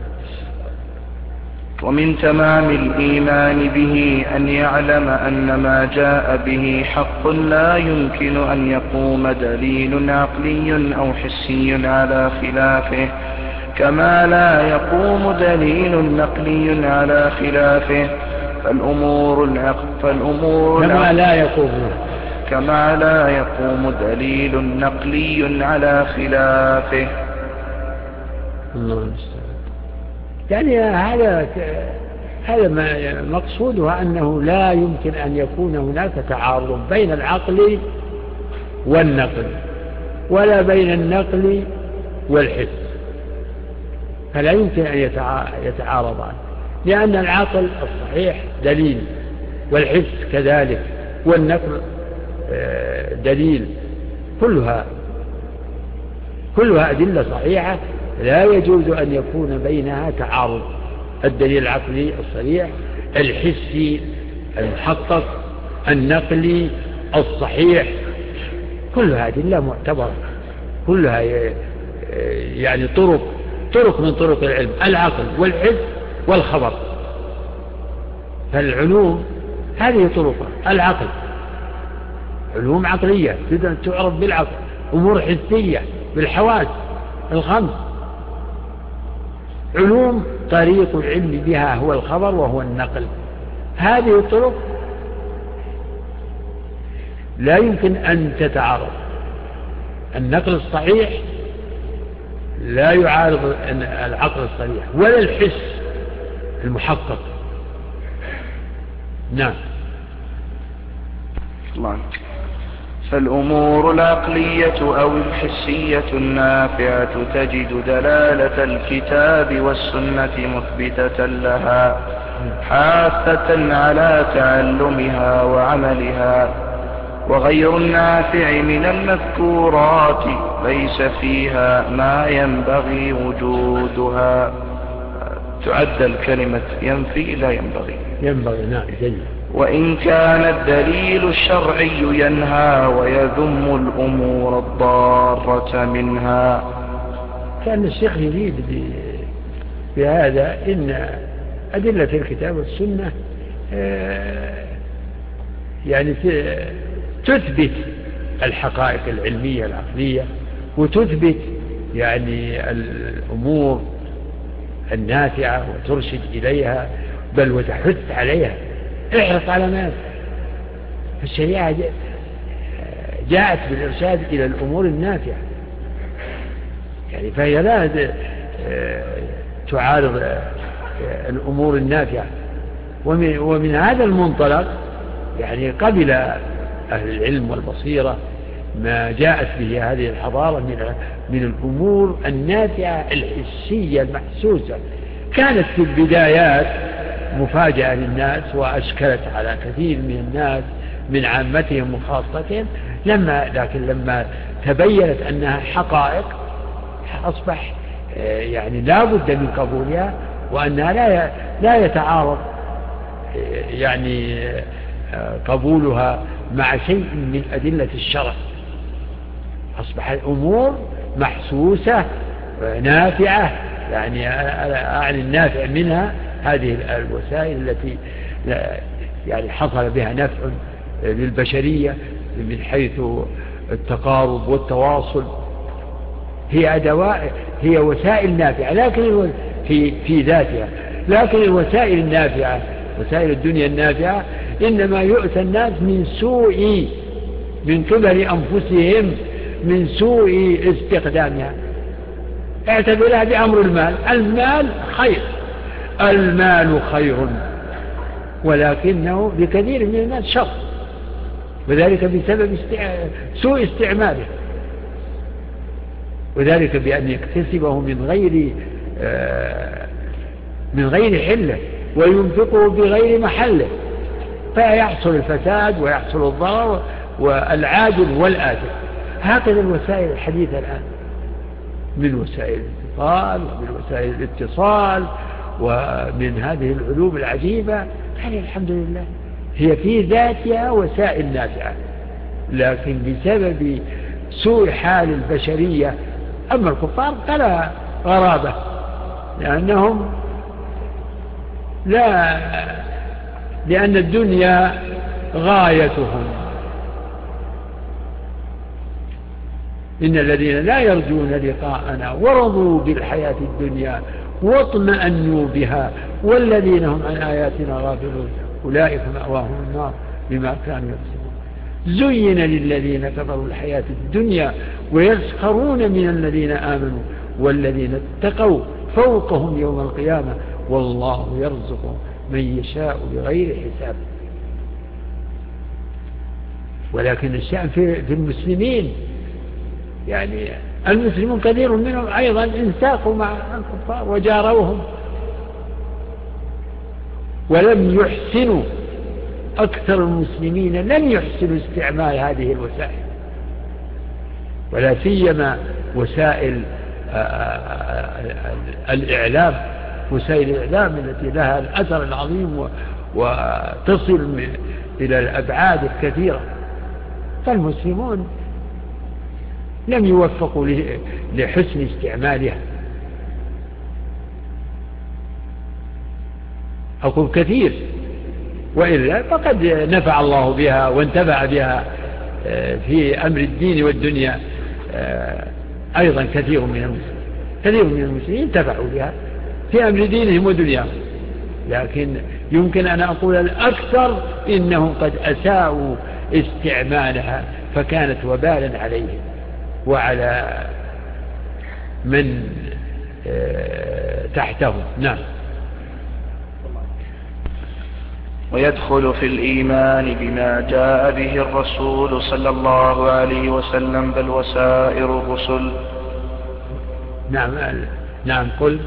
[SPEAKER 2] ومن تمام الإيمان به أن يعلم أن ما جاء به حق لا يمكن أن يقوم دليل عقلي أو حسي على خلافه كما لا يقوم دليل نقلي على خلافه. فالأمور العقل فالأمور
[SPEAKER 1] كما لا يقوم.
[SPEAKER 2] كما لا يقوم دليل نقلي على خلافه.
[SPEAKER 1] الله يعني هذا هذا ما مقصودها أنه لا يمكن أن يكون هناك تعارض بين العقل والنقل ولا بين النقل والحس. فلا يمكن أن يتعارضان. لأن العقل الصحيح دليل والحس كذلك والنقل دليل. كلها كلها أدلة صحيحة لا يجوز أن يكون بينها تعارض. الدليل العقلي الصريح الحسي المحقق النقلي الصحيح. كلها أدلة معتبرة. كلها آه، يعني طرق طرق من طرق العلم العقل والحس والخبر. فالعلوم هذه طرقها العقل. علوم عقلية تعرف بالعقل أمور حسية بالحواس الخمس علوم طريق العلم بها هو الخبر وهو النقل. هذه الطرق لا يمكن أن تتعارض. النقل الصحيح لا يعارض العقل الصريح ولا الحس المحقق. نعم.
[SPEAKER 2] الله فالأمور العقلية أو الحسية النافعة تجد دلالة الكتاب والسنة مثبتة لها حاثة على تعلمها وعملها وغير النافع من المذكورات ليس فيها ما ينبغي وجودها. تعدل كلمة ينفي لا ينبغي.
[SPEAKER 1] ينبغي نعم جيد
[SPEAKER 2] وإن كان الدليل الشرعي ينهى ويذم الأمور الضارة منها.
[SPEAKER 1] كان الشيخ يريد بهذا إن أدلة الكتاب والسنة آه، يعني تثبت الحقائق العلمية العقلية وتثبت يعني الأمور النافعة وترشد إليها بل وتحث عليها. احرص على ما فالشريعة جاءت بالإرشاد إلى الأمور النافعة. يعني فهي لا تعارض الأمور النافعة. ومن, ومن هذا المنطلق يعني قبل أهل العلم والبصيرة ما جاءت به هذه الحضارة من من الأمور النافعة الحسية المحسوسة. كانت في البدايات مفاجأة للناس وأشكلت على كثير من الناس من عامتهم وخاصتهم. لما لكن لما تبينت أنها حقائق أصبح آه، يعني لا بد من قبولها وأنها لا لا يتعارض آه، يعني آه، قبولها مع شيء من أدلة الشرع. أصبح الأمور محسوسة نافعة يعني أعني النافع منها هذه الوسائل التي يعني حصل بها نفع للبشرية من حيث التقارب والتواصل. هي أدوات هي وسائل نافعة لكن في في ذاتها. لكن الوسائل النافعة وسائل الدنيا النافعة إنما يؤتى الناس من سوء من قبل أنفسهم من سوء استخدامها. اعتبرها بأمر المال. المال خير. المال خير ولكنه لكثير من الناس شر. وذلك بسبب استع... سوء استعماله. وذلك بأن يكتسبه من غير آه، من غير حلة وينفقه بغير محلة. فيحصل الفساد ويحصل الضرر والعاجل والآجل. هكذا الوسائل الحديثة الآن. من وسائل الاتصال ومن وسائل الاتصال ومن هذه العلوم العجيبة. يعني الحمد لله هي في ذاتها وسائل نافعة لكن بسبب سوء حال البشرية أما الكفار فلا غرابة لأنهم لا لأن الدنيا غايتهم. إن الذين لا يرجون لقاءنا ورضوا بالحياة الدنيا واطمأنوا بها والذين هم عن آياتنا غافلون أولئك مأواهم النار بما كانوا يكسبون. زين للذين كفروا الحياة الدنيا ويسخرون من الذين آمنوا والذين اتقوا فوقهم يوم القيامة والله يرزق من يشاء بغير حساب. ولكن الشأن في المسلمين يعني المسلمون كثير منهم أيضا انساقوا مع الكفار وجاروهم. ولم يحسنوا. أكثر المسلمين لم يحسنوا استعمال هذه الوسائل. ولا سيما وسائل آه، آه، آه، الإعلام. وسائل الإعلام التي لها الأثر العظيم وتصل إلى الأبعاد الكثيرة. فالمسلمون لم يوفقوا لحسن استعمالها. أقول كثير وإلا فقد نفع الله بها وانتفع بها آه، في أمر الدين والدنيا آه، أيضا كثير من المسلمين. كثير من المسلمين انتفعوا بها في أمر دينهم ودنياهم. لكن يمكن أن أقول الأكثر إنهم قد أساءوا استعمالها فكانت وبالا عليهم. وعلى من آه، تحته. نعم.
[SPEAKER 2] ويدخل في الإيمان بما جاء به الرسول صلى الله عليه وسلم بل وسائر الرسل.
[SPEAKER 1] نعم نعم قل.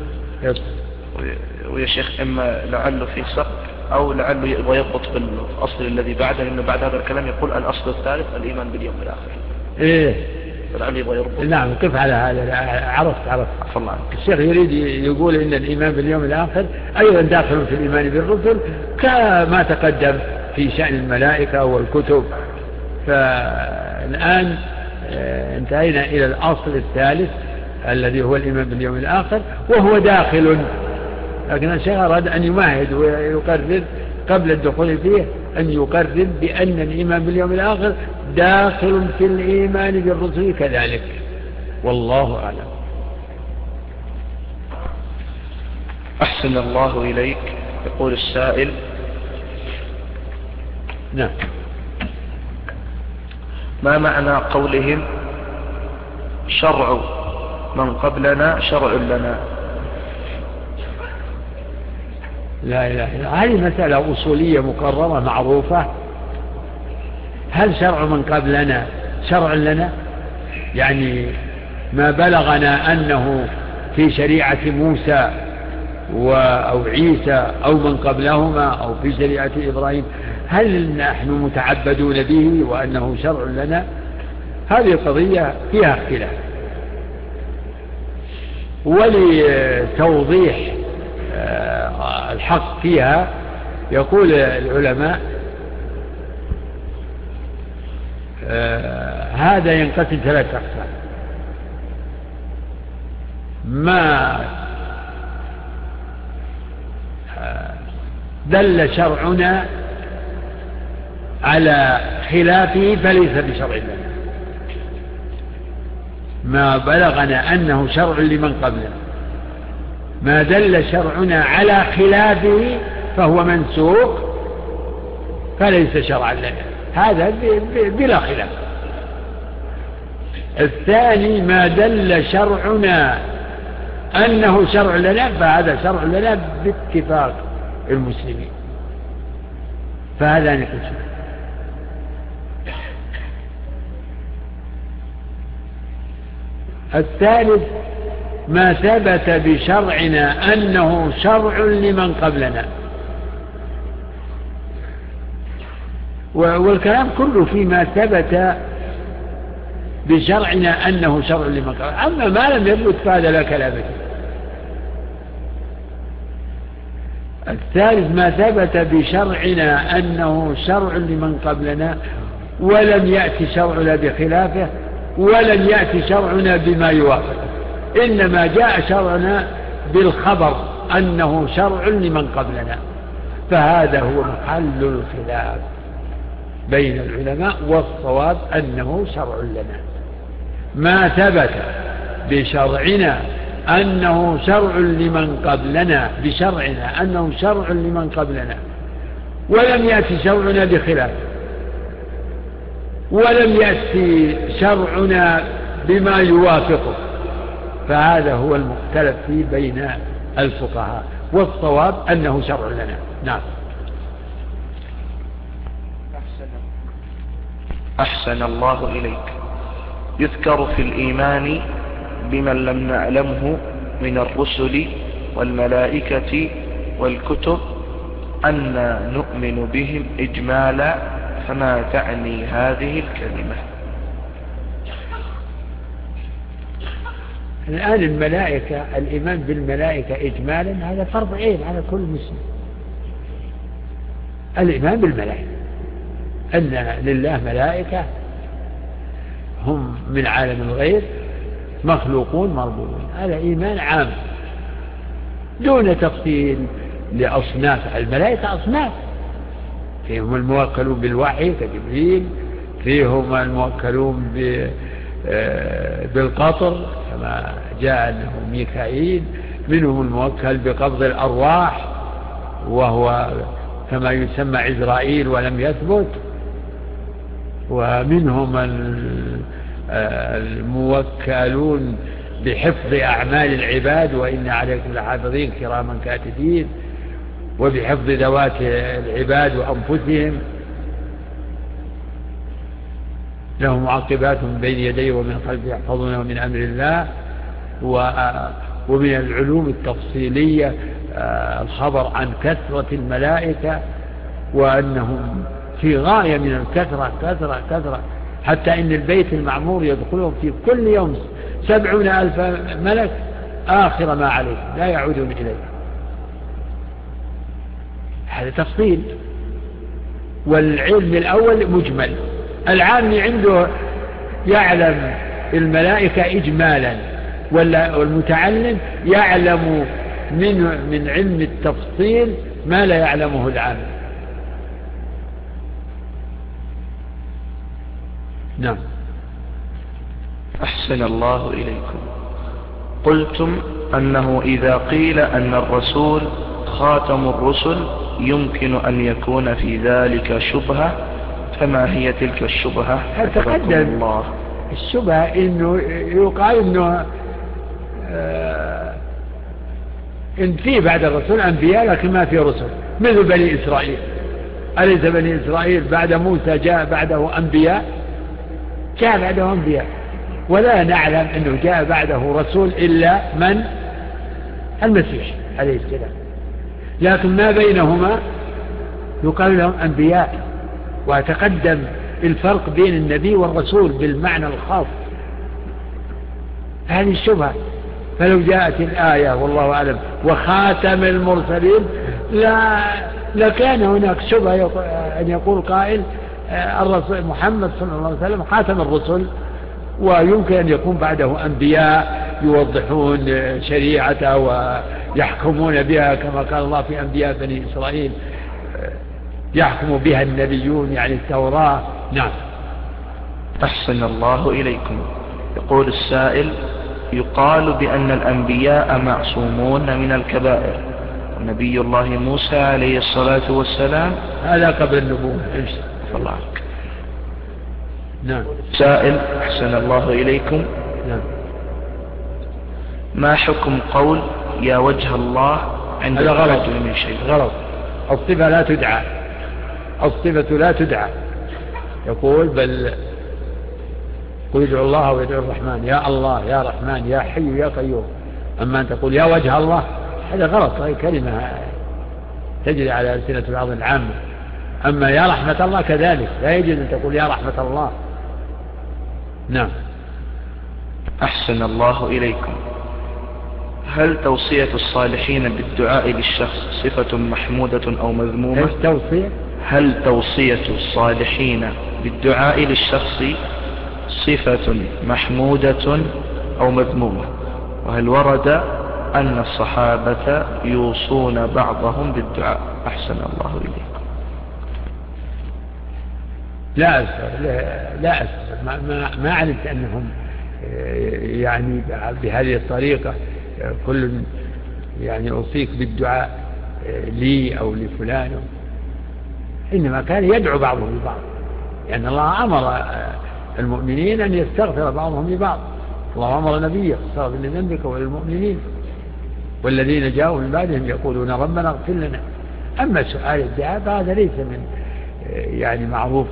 [SPEAKER 2] ويا شيخ إما لعله في سقط أو لعله يبغى يضبط بالأصل الذي بعده لأنه بعد هذا الكلام يقول الأصل الثالث الإيمان باليوم الآخر.
[SPEAKER 1] إيه.
[SPEAKER 2] لعله يبغى يربط
[SPEAKER 1] نعم كيف على هذا؟ عرفت عرفت. الله الشيخ يريد يقول إن الإيمان باليوم الآخر أيضا داخل في الإيمان بالرسل كما تقدم في شأن الملائكة والكتب. فالآن آه، انتهينا إلى الأصل الثالث الذي هو الإيمان باليوم الآخر وهو داخل. لكن الشيخ أراد أن يمهد ويقرر قبل الدخول فيه أن يقرر بأن الإيمان باليوم الآخر داخل في الإيمان بالرسل كذلك. والله أعلم.
[SPEAKER 2] أحسن الله إليك. يقول السائل
[SPEAKER 1] نعم.
[SPEAKER 2] ما معنى قولهم؟ شرع. من قبلنا شرع لنا.
[SPEAKER 1] لا إله إلا هذه مسألة أصولية مقررة معروفة. هل شرع من قبلنا؟ شرع لنا؟ يعني ما بلغنا أنه في شريعة موسى أو عيسى أو من قبلهما أو في شريعة إبراهيم هل نحن متعبدون به وأنه شرع لنا؟ هذه القضية فيها اختلاف. ولتوضيح الحق فيها يقول العلماء آه، هذا ينقسم ثلاث أقسام. ما دل شرعنا على خلافه فليس بشرع لنا ما بلغنا أنه شرع لمن قبلنا ما دل شرعنا على خلافه فهو منسوق فليس شرعا لنا. هذا بلا خلاف. الثاني ما دل شرعنا أنه شرع لنا فهذا شرع لنا باتفاق المسلمين. فهذا نقول الثالث ما ثبت بشرعنا أنه شرع لمن قبلنا. والكلام كله فيما ثبت بشرعنا أنه شرع لمن قبلنا. أما ما لم يثبت فهذا لا كلام فيه. الثالث ما ثبت بشرعنا أنه شرع لمن قبلنا ولم يأتي شرعنا بخلافه ولم يأتي شرعنا بما يوافق. إنما جاء شرعنا بالخبر أنه شرع لمن قبلنا فهذا هو محل الخلاف بين العلماء والصواب أنه شرع لنا. ما ثبت بشرعنا أنه شرع لمن قبلنا بشرعنا أنه شرع لمن قبلنا ولم يأتي شرعنا بخلافه ولم يأتي شرعنا بما يوافقه. فهذا هو المختلف فيه بين الفقهاء والصواب أنه شرع لنا. نعم.
[SPEAKER 2] أحسن الله إليك. يذكر في الإيمان بمن لم نعلمه من الرسل والملائكة والكتب أن نؤمن بهم إجمالا فما تعني هذه الكلمة.
[SPEAKER 1] الآن الملائكة الإيمان بالملائكة إجمالا هذا فرض عين على كل مسلم. الإيمان بالملائكة. أن لله ملائكة هم من عالم الغير مخلوقون مربوطون هذا إيمان عام. دون تفصيل لأصناف. الملائكة أصناف. فيهم الموكلون بالوحي كجبريل فيهم الموكلون آه، بالقطر كما جاء أنه ميكائيل منهم الموكل بقبض الأرواح وهو كما يسمى عزرائيل ولم يثبت ومنهم الموكلون بحفظ أعمال العباد وإن عليكم لحافظين كراما كاتبين وبحفظ ذوات العباد وأنفسهم. له معقبات من بين يديه ومن خلفه يحفظونه من أمر الله ومن العلوم التفصيلية آه، الخبر عن كثرة الملائكة وأنهم في غاية من الكثرة كثرة كثرة حتى إن البيت المعمور يدخلهم في كل يوم سبعون ألف ملك آخر ما عليه لا يعودون إليه. هذا تفصيل. والعلم الأول مجمل. العامي عنده يعلم الملائكة إجمالا والمتعلم يعلم من, من علم التفصيل ما لا يعلمه العامي. نعم.
[SPEAKER 2] أحسن الله إليكم. قلتم أنه إذا قيل أن الرسول خاتم الرسل يمكن أن يكون في ذلك شبهة فما هي تلك الشبهة؟
[SPEAKER 1] تقدم الله. الشبهة إنه يقال إنه آه إن في بعد الرسول أنبياء لكن ما في رسل. مثل بني إسرائيل. أليس بني إسرائيل بعد موسى جاء بعده أنبياء؟ جاء بعده أنبياء. ولا نعلم أنه جاء بعده رسول إلا من؟ المسيح عليه السلام. لكن ما بينهما يقال لهم أنبياء. وتقدم الفرق بين النبي والرسول بالمعنى الخاص. هذه الشبهة. فلو جاءت الآية والله أعلم وخاتم المرسلين لا لكان هناك شبهة أن يقول قائل آه، الرسول محمد صلى الله عليه وسلم خاتم الرسل ويمكن أن يكون بعده أنبياء يوضحون شريعته ويحكمون بها كما قال الله في أنبياء بني إسرائيل. يحكم بها النبيون يعني التوراة. نعم.
[SPEAKER 2] أحسن الله إليكم. يقول السائل يقال بأن الأنبياء معصومون من الكبائر. نبي الله موسى عليه الصلاة والسلام.
[SPEAKER 1] هذا قبل النبوة.
[SPEAKER 2] الله. عنك
[SPEAKER 1] نعم.
[SPEAKER 2] سائل أحسن الله إليكم.
[SPEAKER 1] نعم.
[SPEAKER 2] ما حكم قول يا وجه الله عند
[SPEAKER 1] هذا غلط.
[SPEAKER 2] من شيء؟
[SPEAKER 1] غلط. الصفة لا تدعى. الصفة لا تدعى. يقول بل قل ادعوا الله وادعوا الرحمن. يا الله يا رحمن يا حي يا قيوم. أما أن تقول يا وجه الله هذا غلط. هذه كلمة تجري على ألسنة بعض العامة. أما يا رحمة الله كذلك. لا يجوز أن تقول يا رحمة الله. نعم.
[SPEAKER 2] أحسن الله إليكم. هل توصية الصالحين بالدعاء للشخص صفة محمودة أو مذمومة؟
[SPEAKER 1] توصية؟
[SPEAKER 2] هل توصية الصالحين بالدعاء للشخص صفة محمودة أو مذمومة؟ وهل ورد أن الصحابة يوصون بعضهم بالدعاء؟ أحسن الله إليكم
[SPEAKER 1] لا أذكر لا أذكر ما, ما, ما علمت أنهم يعني بهذه الطريقة كل يعني أوصيك بالدعاء لي أو لفلان. إنما كان يدعو بعضهم لبعض. لأن الله أمر المؤمنين أن يستغفر بعضهم لبعض. الله أمر نبيه استغفر لذنبك وللمؤمنين. والذين جاءوا من بعدهم يقولون ربنا اغفر لنا. أما سؤال الدعاء فهذا ليس من يعني معروف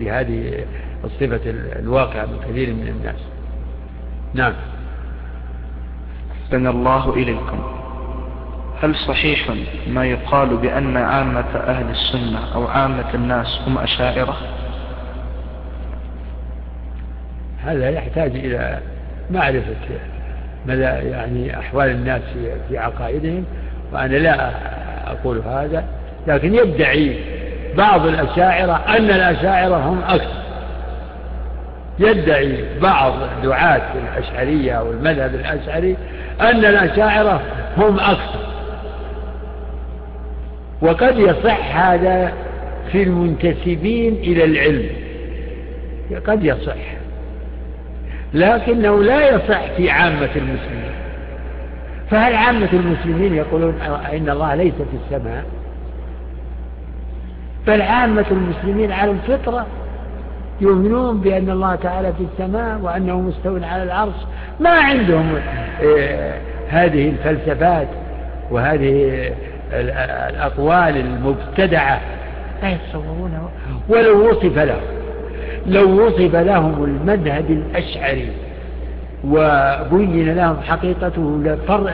[SPEAKER 1] بهذه الصفة الواقعة من كثير من الناس. نعم.
[SPEAKER 2] أحسن الله إليكم. هل صحيح ما يقال بأن عامة أهل السنة أو عامة الناس هم أشاعرة؟
[SPEAKER 1] هذا يحتاج إلى معرفة مدى يعني أحوال الناس في عقائدهم وأنا لا أقول هذا لكن يدعي بعض الأشاعرة أن الأشاعرة هم أكثر. يدعي بعض دعاة الأشعرية والمذهب الأشعري أن الأشاعرة هم أكثر. وقد يصح هذا في المنتسبين إلى العلم. قد يصح. لكنه لا يصح في عامة المسلمين. فهل عامة المسلمين يقولون إن الله ليس في السماء؟ بل عامة المسلمين على الفطرة يؤمنون بأن الله تعالى في السماء وأنه مستو على العرش. ما عندهم آه، هذه الفلسفات وهذه الأقوال المبتدعة. لا يتصورونها ولو وصف لهم لو وصف لهم المذهب الأشعري وبين لهم حقيقته لفر...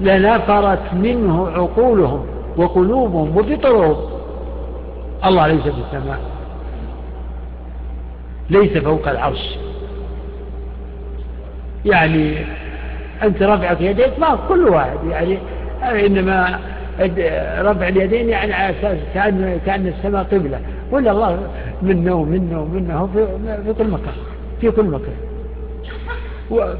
[SPEAKER 1] لنفرت منه عقولهم وقلوبهم وفطرهم الله ليس في السماء ليس فوق العرش. يعني أنت رفعك يديك ما كل واحد يعني إنما رفع اليدين يعني على أساس كأن, كأن السماء قبلة. ولا الله منا ومنا ومنا في, كل مكان في كل مكان.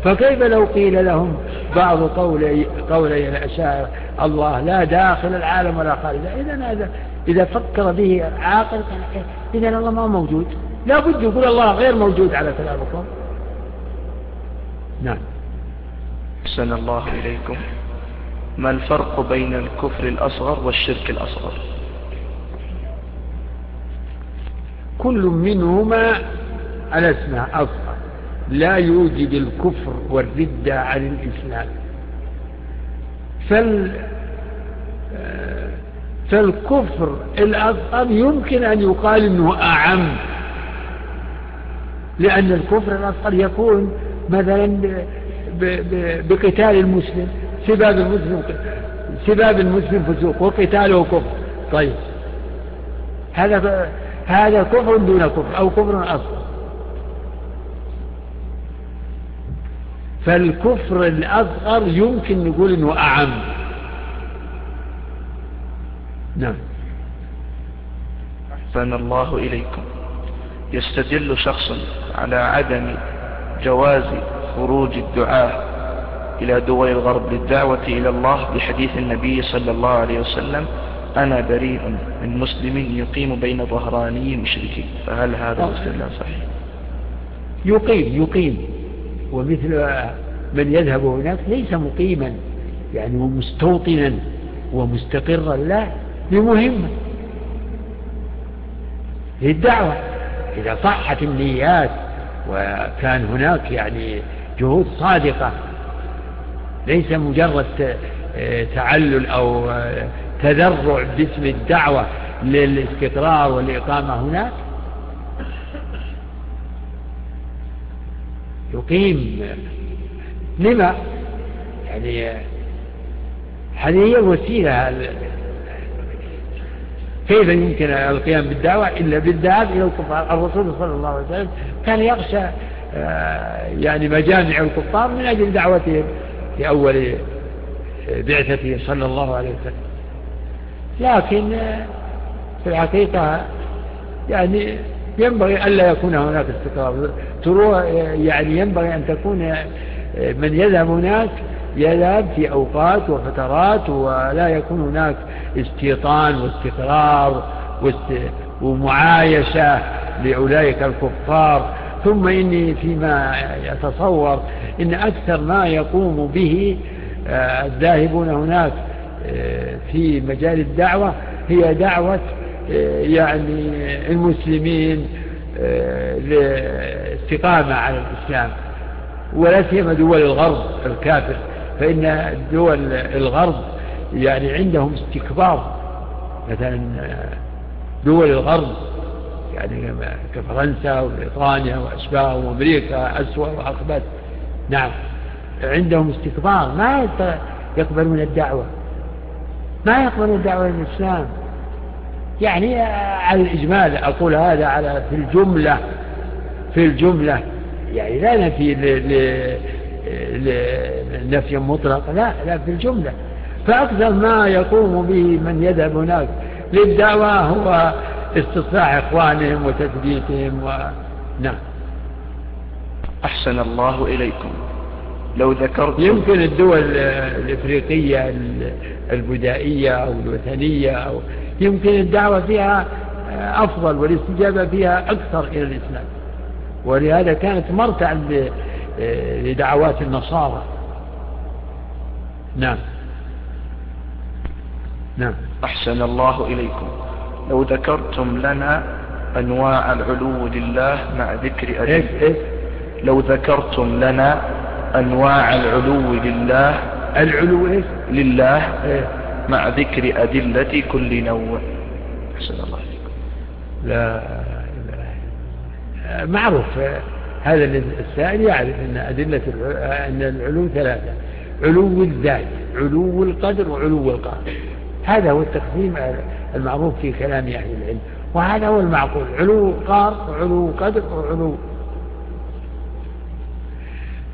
[SPEAKER 1] فكيف لو قيل لهم بعض قولي قولي الأشاعرة الله لا داخل العالم ولا خارج. إذا هذا إذا فكر به عاقل إذا الله ما موجود. لا بد يقول الله غير موجود على كلامكم. نعم.
[SPEAKER 2] أحسن الله إليكم. ما الفرق بين الكفر الأصغر والشرك الأصغر؟
[SPEAKER 1] كل منهما على اسمه أصغر. لا يوجب الكفر والردة عن الإسلام. فال فالكفر الأصغر يمكن أن يقال أنه أعم. لأن الكفر الأصغر يكون مثلا بقتال المسلم. سباب المسلم سباب المسلم فسوق وقتاله كفر. طيب. هذا هذا كفر دون كفر أو كفر أصغر فالكفر الأصغر يمكن نقول أنه أعم. نعم.
[SPEAKER 2] أحسن الله إليكم. يستدل شخص على عدم جواز خروج الدعاة إلى دول الغرب للدعوة إلى الله بحديث النبي صلى الله عليه وسلم أنا بريء من مسلم يقيم بين ظهراني مشركين. فهل هذا الاستدلال صحيح؟
[SPEAKER 1] يقيم يقيم. ومثل من يذهب هناك ليس مقيما يعني مستوطنا ومستقرا لا بمهمة للدعوة إذا صحت النيات وكان هناك يعني جهود صادقة ليس مجرد تعلل أو تذرع باسم الدعوة للاستقرار والإقامة هناك يقيم لما؟ يعني هذه هي الوسيلة كيف يمكن القيام بالدعوة؟ إلا بالذهاب إلى الكفار. الرسول صلى الله عليه وسلم كان يخشى آه، يعني مجامع الكفار من أجل دعوتهم. في أول بعثته صلى الله عليه وسلم. لكن في الحقيقة يعني ينبغي ألا يكون هناك استقرار. تروح يعني ينبغي أن تكون من يذهب هناك يذهب في أوقات وفترات ولا يكون هناك استيطان واستقرار ومعايشة لأولئك الكفار. ثم إني فيما يتصور إن أكثر ما يقوم به آه، الذاهبون هناك آه، في مجال الدعوة هي دعوة آه، يعني المسلمين لاستقامة على الإسلام ولا سيما دول الغرب الكافر فإن دول الغرب يعني عندهم استكبار. مثلا دول الغرب يعني كفرنسا وبريطانيا وأشباه وأمريكا أسوأ وأخبث. نعم. عندهم استكبار. ما يقبلون الدعوة. ما يقبلون الدعوة للإسلام يعني على الإجمال أقول هذا على في الجملة. في الجملة. يعني لا نفي نفيا مطلق لا لا في الجملة. فأكثر ما يقوم به من يذهب هناك للدعوة هو استصلاح إخوانهم وتثبيتهم و... نعم.
[SPEAKER 2] أحسن الله إليكم. لو ذكرت
[SPEAKER 1] يمكن الدول الإفريقية البدائية أو الوثنية أو يمكن الدعوة فيها أفضل والاستجابة فيها أكثر إلى الإسلام. ولهذا كانت مرتع لدعوات النصارى. نعم.
[SPEAKER 2] نعم. أحسن الله إليكم. لو ذكرتم لنا أنواع العلو لله مع ذكر أدلة إيه إيه؟ لو ذكرتم لنا أنواع العلو لله
[SPEAKER 1] العلو إيه؟
[SPEAKER 2] لله إيه؟ مع ذكر أدلة كل نوع أحسن الله إليكم
[SPEAKER 1] لا معروف هذا السائل يعرف أن أدلة أن العلو ثلاثة علو الذات علو القدر وعلو القهر هذا هو التقسيم المعروف في كلام أهل العلم وهذا هو المعقول. علو قهر وعلو قدر وعلو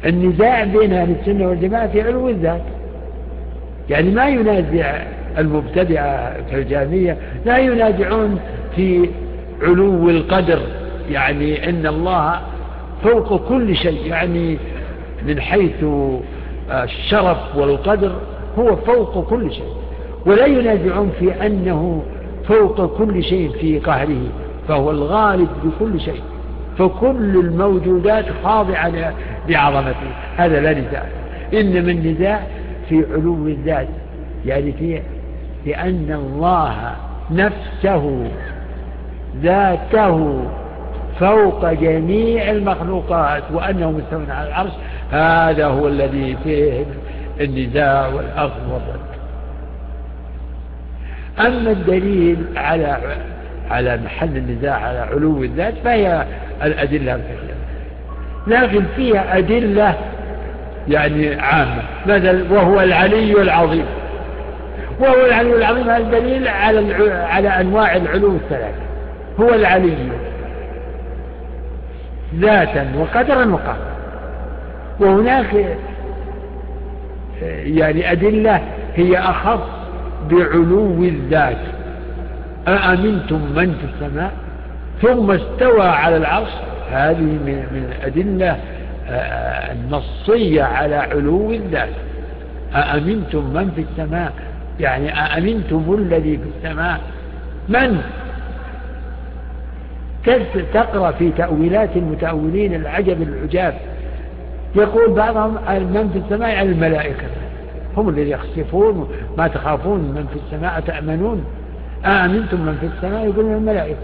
[SPEAKER 1] النزاع بين أهل السنة والجماعة في علو الذات. يعني ما ينازع المبتدعة كالجامية لا ينازعون في علو القدر. يعني أن الله فوق كل شيء يعني من حيث الشرف والقدر هو فوق كل شيء. ولا ينازعون في أنه فوق كل شيء في قهره فهو الغالب بكل شيء فكل الموجودات خاضعة لعظمته هذا لا نزاع. إنما النزاع في علو الذات يعني في لأن الله نفسه ذاته فوق جميع المخلوقات وأنه مستوى على العرش هذا هو الذي فيه النزاع والأخذ والرد أما الدليل على على محل النزاع على علو الذات فهي الأدلة الكثيرة. لكن فيها أدلة يعني عامة مثلا وهو العلي العظيم. وهو العلي العظيم هذا الدليل على على أنواع العلو الثلاثة. هو العلي ذاتا وقدرا وقهرا وهناك يعني أدلة هي أخص بعلو الذات. أأمنتم من في السماء؟ ثم استوى على العرش. هذه من الأدلة آه، النصية على علو الذات. أأمنتم من في السماء؟ يعني أأمنتم الذي في السماء؟ من؟ تقرأ في تأويلات المتأولين العجب العجاب؟ يقول بعضهم من في السماء يعني الملائكة. هم الذين يخسفون ما تخافون من في السماء تأمنون أأمنتم من في السماء؟ يقولون الملائكة.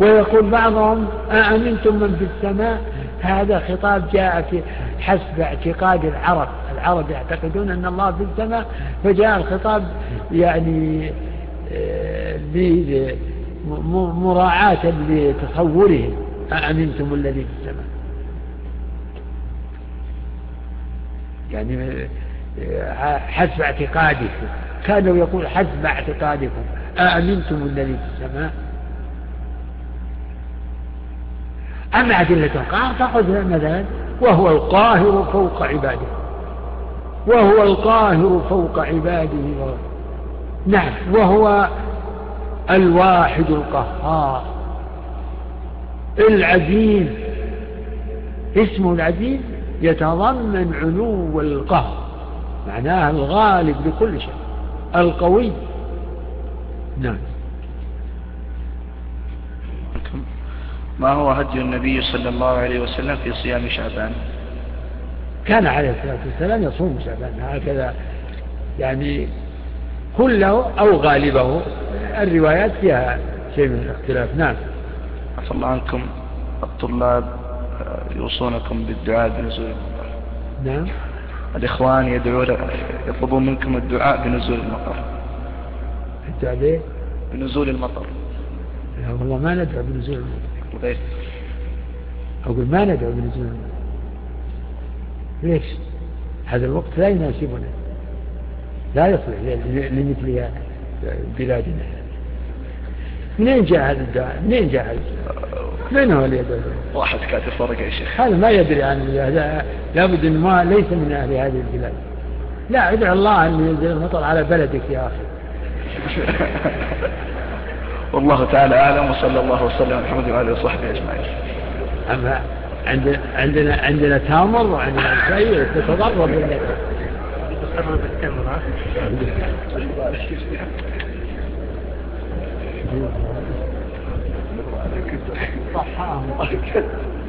[SPEAKER 1] ويقول بعضهم أأمنتم من في السماء؟ هذا خطاب جاء في حسب اعتقاد العرب. العرب يعتقدون أن الله في السماء فجاء الخطاب يعني آه، مراعاة لتصورهم. أأمنتم الذي في السماء. يعني آه، حسب اعتقادكم. كانوا يقول حسب اعتقادكم. أأمنتم الذي في السماء؟ أما أدلة القهر فخذ مثلا. وهو القاهر فوق عباده. وهو القاهر فوق عباده. نعم. وهو الواحد القهار. العزيز. اسمه العزيز؟ يتضمن علو القهر معناه الغالب لكل شيء القوي. نعم.
[SPEAKER 2] ما هو هدي النبي صلى الله عليه وسلم في صيام شعبان؟
[SPEAKER 1] كان عليه الصلاة والسلام يصوم شعبان هكذا يعني كله أو غالبه. الروايات فيها شيء من الاختلاف. نعم.
[SPEAKER 2] عفى الله عنكم. الطلاب يوصونكم بالدعاء بنزول المطر
[SPEAKER 1] نعم.
[SPEAKER 2] الإخوان يدعون يطلبون منكم الدعاء بنزول المطر
[SPEAKER 1] الدعاء بيه؟
[SPEAKER 2] بنزول المطر
[SPEAKER 1] لا والله ما ندعو بنزول المطر ليش؟ أقول ما ندعو بنزول المطر ليش؟ هذا الوقت لا يناسبنا. لا يصلح لمثل بلادنا. منين جاء هذا الدعاء؟ منين جاء هذا من هو اللي يدعو؟
[SPEAKER 2] واحد كاتب ورقة يا شيخ.
[SPEAKER 1] هذا ما يدري عن هذا لابد إنه ما ليس من أهل هذه البلاد. لا ادعو الله أن ينزل المطر على بلدك يا أخي. *laughs*
[SPEAKER 2] والله تعالى أعلم وصلى الله وسلم على محمد وعلى آله وصحبه أجمعين.
[SPEAKER 1] أما عندنا عندنا عندنا تامر وعندنا شيء تتضرر بالله *laughs* صحاهم *laughs*